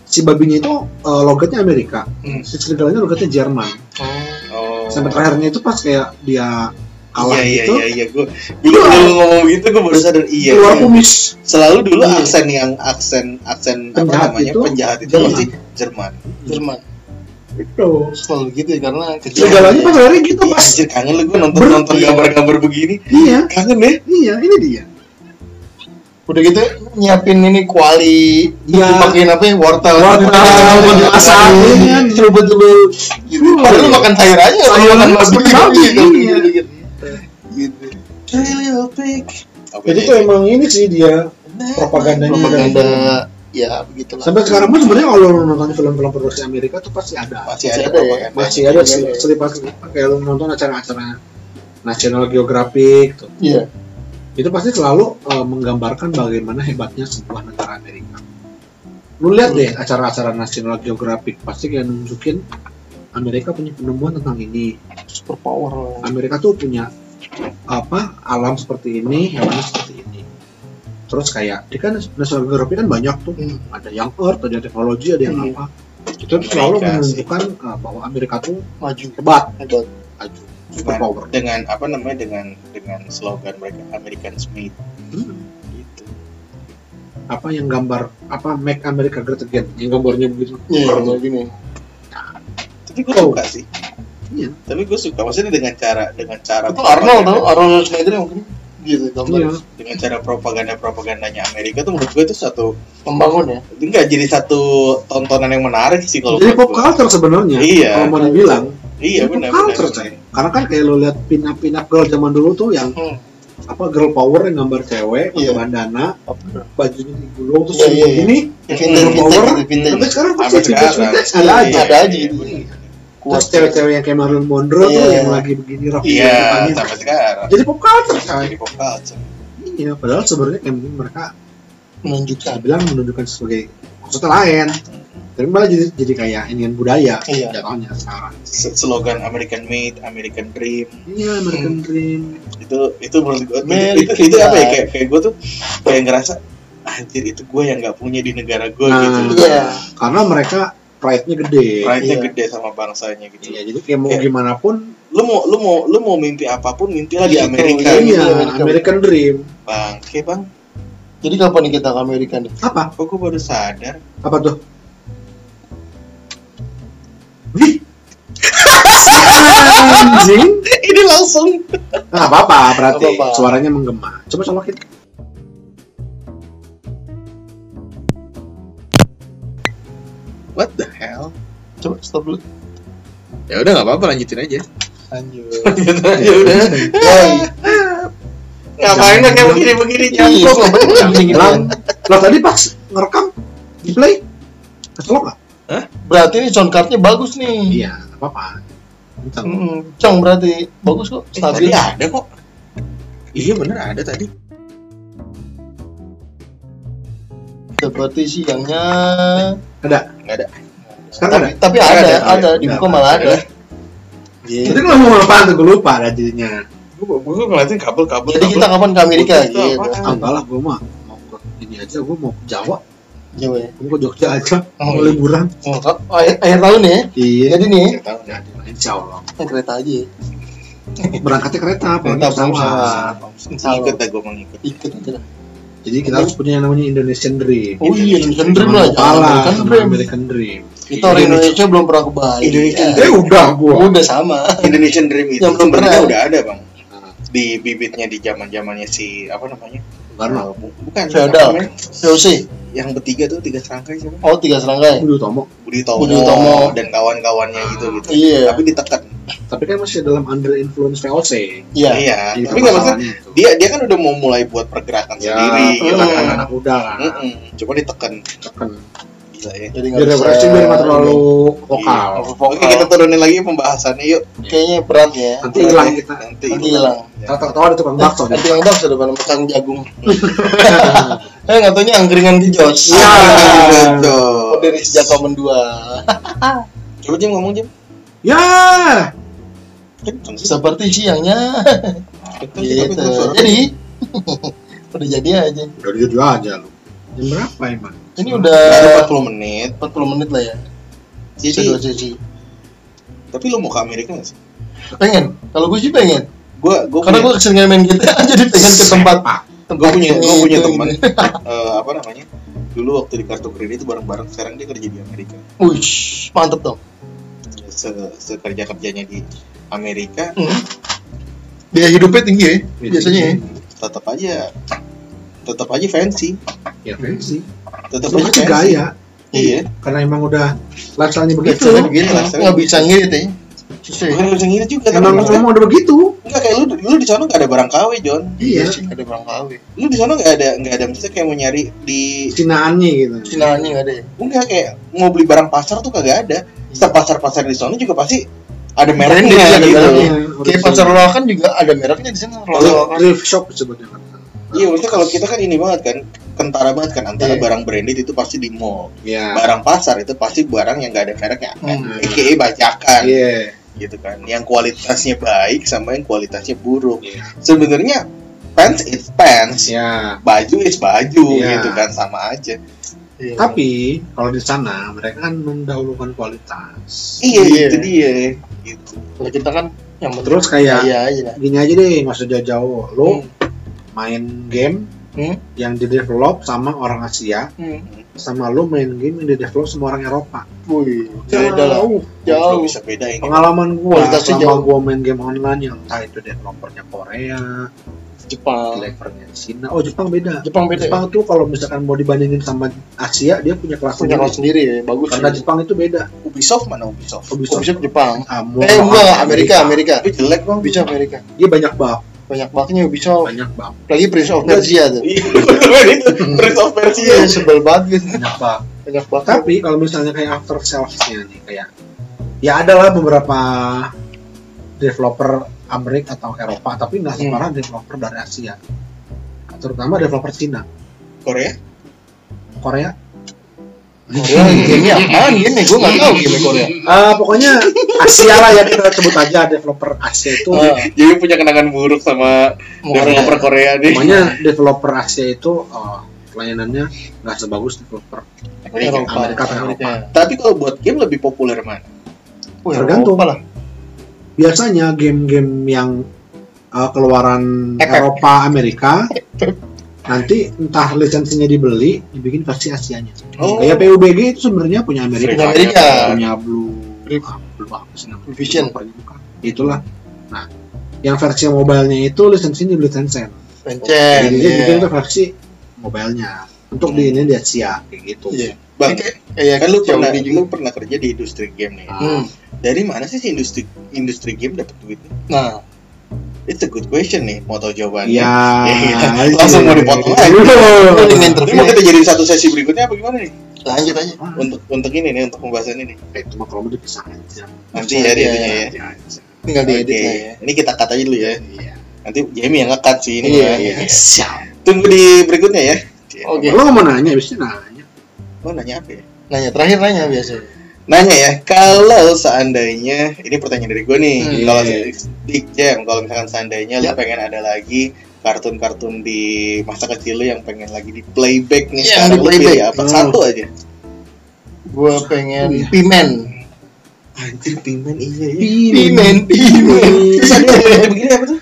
Si babinya itu eh, logatnya Amerika, Hmm. si serigalanya logatnya Jerman. Oh. oh Sampai terakhirnya itu pas kayak dia kalah iya iya gitu, iya iya gue dulu dulu ngomong gitu gue baru sadar iya, keluar iya. kumis. selalu dulu Iya. aksen yang aksen aksen apa Penjahat namanya itu penjahat itu Jerman. pasti Jerman Jerman. Itu. Selalu gitu ya karena kecil. Serigalanya pas akhirnya gitu Iya, pas. anjir kangen lu gue nonton Ber- nonton iya. gambar-gambar begini Iya, kangen ya iya ini dia. Udah gitu nyiapin ini kuali, Iya. dipakein apa ya? Wortel. Wortel, buat dimasak, iya. Coba dulu. Gitu. Padahal lu makan sayur aja, Sayur makan iya. gitu, gitu. Gitu. Apa Jadi ya? tuh emang ini sih dia propagandanya. Propaganda, ya begitulah. Sampai sekarang pun sebenarnya kalau lu nonton film-film produksi Amerika tuh pasti ada. masih Masih ada, ada ya? Masih ada sel- selipas-selipas kayak lu nonton acara-acara National Geographic tuh. Iya. itu pasti selalu uh, menggambarkan bagaimana hebatnya sebuah negara Amerika. Lu lihat deh acara-acara National Geographic pasti kayak nunjukin Amerika punya penemuan tentang ini. Super power. Amerika tuh punya apa alam seperti ini, hewannya seperti ini. Terus kayak di kan National Geographic kan banyak tuh, Hmm. ada yang Earth, ada yang teknologi, ada yang Hmm. apa. Itu tuh selalu menunjukkan uh, bahwa Amerika tuh Maju. hebat, Hebat. maju, super dengan, power. dengan apa namanya dengan dengan slogan mereka American Made Hmm. gitu Apa yang gambar apa Make America Great Again, yang gambarnya begitu. Iya, kayak gini. tapi gue Oh. suka sih Iya. tapi gue suka maksudnya dengan cara dengan cara Itu Arnold tau, Arnold Schneider yang mungkin gitu gambar. Iya. dengan cara propaganda propagandanya Amerika tuh menurut gue itu satu Membangun ya. enggak jadi satu tontonan yang menarik sih kalau Jadi pop culture sebenarnya. Iya. Kalau mau dibilang, iya pop culture benar coy. Karena kan kayak lo lihat pin up pin up girl zaman dulu tuh yang Hmm. apa girl power yang gambar cewek pakai Iya. bandana, Apa? bajunya digulung terus Iya, iya, iya. ini Ya, girl vintage, power. Tapi sekarang pasti vintage ada Iya, aja. ada aja gitu. Kuat. Terus cewek-cewek yang kayak Marilyn Monroe tuh Iya. yang lagi begini iya depannya. sampai sekarang Jadi pop culture coy. jadi pop culture Iya, padahal sebenarnya kayak mungkin mereka Menunjukkan. bilang menunjukkan sebagai maksudnya lain. Tapi malah jadi jadi kayak inian budaya Iya. jatuhnya sekarang. S- slogan American Made American Dream Iya, American Dream. itu itu menurut gue itu, itu, itu apa ya kayak kayak gue tuh kayak ngerasa anjir itu gue yang nggak punya di negara gue Nah, gitu Iya. Karena mereka pride-nya gede. pride-nya Iya. gede sama bangsanya gitu Iya, jadi kayak mau Kayak- gimana pun lu mau lu mau lu mau mimpi apa pun mimpilah di Gitu, Amerika iya. gitu iya, Amerika. American Dream. bang oke bang Jadi kapan nih kita ke Amerika nih? Apa? kok gue baru sadar Apa tuh? Wih. Anjing. ini langsung Nah, apa-apa berarti Nggak apa-apa. suaranya menggema. Coba colokin. What the hell Coba stop dulu. ya udah nggak apa-apa lanjutin aja Lanjut. lanjutin aja udah ngapain nggak kayak begini begini Iya, gitu. Lah, tadi pas ngerekam di play keselok nggak? Berarti ini sound cardnya bagus nih. Iya, nggak apa-apa. Hmm, Cong berarti bagus kok, Eh, tadi stabil. ada kok iya bener ada tadi Berarti siangnya Ada. nggak ada Sekarang ada. tapi Ada, ada, ada, ada, ada. di buka malah ada. Itu kalau mau apa tuh gue lupa ada jadinya. Gue gue ngeliatin kabel-kabel. Jadi kita kapan ke Amerika Itu gitu. apaan? Ah, enggak lah gue mah mau ke ini aja gue mau ke Jawa Jawa ya. gue mau ke Jogja aja Oh, mau iya. liburan Oh, akhir, akhir tahun ya. iya Jadi nih Nggak tahu dah. insya Allah naik kereta aja. ya. berangkatnya kereta Kereta pulang pesawat. Ikut dah gue mau ngikut. Ikut aja lah. Jadi kita harus punya yang namanya Indonesian Dream Oh iya, Indonesian Dream lah. American Dream. American Dream Kita orang Indonesia belum pernah ke Bali. Indonesian Ya. eh udah gua Udah sama. Indonesian Dream itu Yang belum pernah. udah ada bang. Nah, Di bibitnya di zaman zamannya si apa namanya? Karena Bu- Bukan. Feodal. VOC. Yang bertiga tuh tiga serangkai siapa? Oh, tiga serangkai. Budi Utomo Budi Tomo, Budi Utomo. dan kawan-kawannya gitu gitu. Iya. Tapi ditekan. Tapi kan masih dalam under influence VOC Iya. Iya. Jadi Tapi nggak maksudnya permasalahannya itu. dia dia kan udah mau mulai buat pergerakan ya sendiri. gitu kan anak muda kan Mm-mm. Coba ditekan. tekan Gila ya. Jadi nggak bisa. biar nggak terlalu vokal Iya. Oke kita turunin lagi pembahasannya yuk. Kayaknya berat ya. nanti hilang kita Nanti hilang. tahu-tahu ada tukang bakso Nanti nih yang bakso depan makan jagung. Eh nggak taunya angkringan di Jos. Iya. Oh, dari sejak komen dua. Coba Jim ngomong Jim. Ya Kenceng sih. Seperti siangnya. Kenceng Gitu. Jadi udah jadi aja. udah jujur aja lu jam berapa emang Ini udah 40 menit. 40 menit lah ya. Jadi, dua sisi. tapi lo mau ke Amerika nggak sih? Pengen. Kalau gue sih pengen. Gua gua Karena gue punya, keseringan main GTA jadi pengen ke tempat tempat gua punya gua punya teman eh, apa namanya? Dulu waktu di kartu kredit itu bareng-bareng sekarang dia kerja di Amerika. Wih, mantep dong. Se sekerja kerjanya di Amerika Hmm. Biaya hidupnya tinggi ya, biasanya ya. tetap aja tetap aja fancy. ya fancy Tetap aja kan fancy. gaya Iya. karena emang udah lifestyle-nya begitu begitu, nggak bisa ngirit ya. Susah ya. Bukan bisa ngirit juga tapi emang emang udah begitu enggak kayak lu lu di sana nggak ada barang KW John. iya sih, ada barang KW. Lu di sana nggak ada nggak ada maksudnya kayak mau nyari di cinaannya gitu Cinaannya nggak ada ya. enggak kayak mau beli barang pasar tuh kagak ada. Setiap pasar-pasar di sana juga pasti ada mereknya ya, ada gitu. mereknya. Iya, Kayak pasar loakan juga ada mereknya di sana. thrift shop disebutnya kan Iya, maksudnya kalau kita kan ini banget kan kentara banget kan antara Iya. barang branded itu pasti di mall, iya barang pasar itu pasti barang yang gak ada mereknya, Hmm. AKA bajakan, iya gitu kan, yang kualitasnya baik sama yang kualitasnya buruk. Iya. Sebenarnya pants is pants, ya baju is baju, Iya. gitu kan sama aja. Iya. tapi kalau di sana mereka kan mendahulukan kualitas Iya, Iya. itu dia. Gitu. kalau kita kan yang Terus kayak- iya lah. gini aja deh nggak usah jauh-jauh lo Hmm. main game Hmm. yang di develop sama orang Asia Hmm. sama lo main game yang di develop sama orang Eropa Wih, beda lah. jauh Jauh. Nggak bisa bedain. pengalaman gua Kualitasnya selama jauh. gua main game online yang entah itu developernya Korea Jepang. developernya Cina oh Jepang beda Jepang beda. ya? Jepang tuh kalau misalkan mau dibandingin sama Asia dia punya kelas punya sendiri. kelas sendiri ya, bagus. karena sih. Jepang itu beda Ubisoft mana Ubisoft? Ubisoft Ubisoft Jepang. Ah, Eh enggak, Amerika, Amerika. Tapi jelek bang. Ubisoft Amerika. dia banyak bab Banyak bangetnya Ubisoft. banyak bab Lagi Prince of Persia tuh. Iya, betul itu. Prince of Persia. Iya, sebel banget gitu. banyak bab Banyak banget. tapi kalau misalnya kayak after sales-nya nih kayak ya adalah beberapa developer Amerika atau Eropa tapi nggak Hmm. separah developer dari Asia terutama developer Cina Korea? Korea Korea gamenya apaan game gue nggak tahu game Korea. Ah, pokoknya Asia lah ya kita sebut aja developer Asia itu Ah, Jadi punya kenangan buruk sama developer Korea nih. pokoknya developer Asia itu oh, pelayanannya nggak sebagus developer Amerika. Eropa. Amerika atau Amerika. Tapi kalau buat game lebih populer mana? Wih, Tergantung. Eropa lah. biasanya game-game yang uh, keluaran Efek. Eropa Amerika nanti entah lisensinya dibeli dibikin versi Asianya Oh. kayak PUBG itu sebenarnya punya Amerika Punya Amerika. punya Blue Blue- ah, Blue apa sih namanya? Vision. Bukan. itulah nah yang versi mobilenya itu lisensinya dibeli Tencent Pencen. jadi dia iya. bikin itu versi mobilenya untuk di ini di Asia kayak gitu Iya. Bang, Kayak kan lu pernah Xiaomi lu pernah kerja di industri game nih. Hmm. Dari mana sih si industri industri game dapat duitnya? Nah, It's a good question nih, mau tahu jawabannya. ya Iya, langsung mau dipotong aja. Ini mau kita jadi satu sesi berikutnya apa gimana nih? lanjut aja. Untuk untuk ini nih, untuk pembahasan ini. Eh, itu mah kalau mau dipisah aja Nanti ya di Iya, itunya ya. Ya, Tinggal Oke, diedit lah ya. ini kita cut aja dulu ya. iya Nanti Jamie yang nge-cut sih ini. Iya, mah. iya. siap Tunggu di berikutnya ya. Oke. lo mau nanya bisa nanya Oh nanya apa ya? Nanya terakhir nanya biasa. Nanya ya kalau seandainya ini pertanyaan dari gue nih Hmm. kalau Iya. Dik Jam kalau misalkan seandainya Ya. lu pengen ada lagi kartun-kartun di masa kecil lu yang pengen lagi di playback nih Yang sekarang di lu pilih apa Hmm. satu aja Gua pengen Iya. Pimen. anjir pimen iya ya Pimen, Pimen. terus ada yang rambutnya begini apa tuh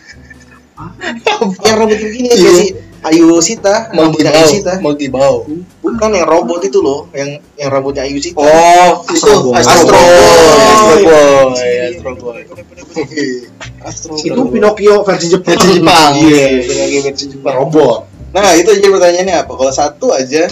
yang rambut begini Iya. kayak si Ayu Sita Mau Sita mau dibau. bukan yang robot itu loh yang yang rambutnya Ayu Sita Oh, itu Astro Boy. Astro Astro Boy. Astro Boy. Astro Boy. Astro Itu Pinocchio versi Jepang. Versi Jepang. Iya. Pinocchio versi Jepang. Robot. Nah itu jadi pertanyaannya apa? Kalau satu aja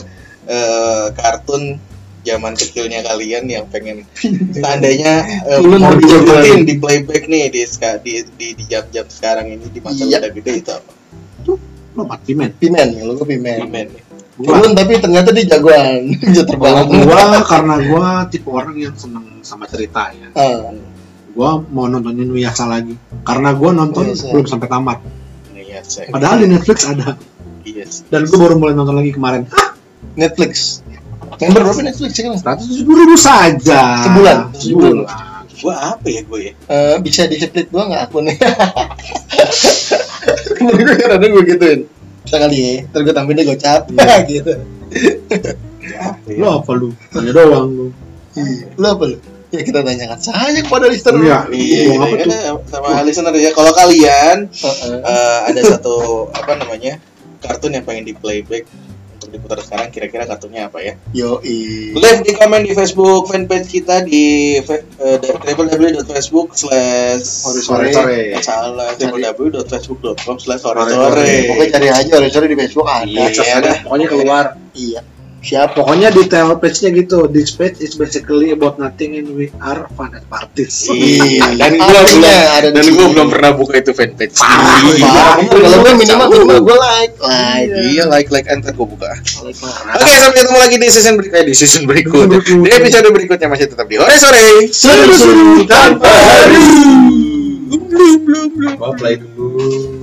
eh, kartun zaman kecilnya kalian yang pengen seandainya eh, Ulun mau diikutin di playback nih di di di, di jam-jam sekarang ini di masa Iya. udah gede itu apa? Lompat pimen. Pimen, lu ke Pimen. Pimen. Ulun tapi ternyata dia jagoan. Bisa terbang. gua karena gua tipe orang yang seneng sama cerita ya. Ah, Gua mau nontonin Wiyasa lagi. Karena gua nonton Wiyasa. belum sampai tamat. Iya, saya. Padahal di Netflix ada. Iya. sih. Dan gua baru mulai nonton lagi kemarin. Netflix. Member berapa Netflix sekarang? Seratus tujuh puluh ribu saja. Sebulan. Sebulan. Gua apa ya gue ya? Eh, bisa di split dua nggak akunnya? Kemarin gue kan ada gue gituin. Bisa kali ya, ntar gue tampilin dia gocap gitu. Apa ya? Lu apa lu? Tanya doang lu. Lu apa lu? Ya kita tanyakan saja kepada listener. Iya. Iya, iya, tuh? sama listener ya. Kalau kalian Heeh. eh, ada satu apa namanya kartun yang pengen di playback diputar sekarang, kira-kira kartunnya apa ya? Yoi. Live di komen di Facebook fanpage kita di eh, www.facebook slash Sore-sore. Eh, salah www.facebook.com slash sore sore Pokoknya cari aja sore-sore di Facebook ada. Iya, dah. Pokoknya keluar. Iya. Siapa? Pokoknya detail page-nya gitu. This page is basically about nothing and we are fun at parties. Iya, dan gua belum ada di dan gua belum pernah buka itu fanpage. Parah, Iya. Parah, bener. Kalau gue minimal minimal gue like. Like. Iya, like like enter gua buka. Oke, sampai ketemu lagi di season berikutnya di season berikut. Di episode berikutnya masih tetap di sore sore. Seru-seru tanpa haru. Belum belum belum. Play dulu.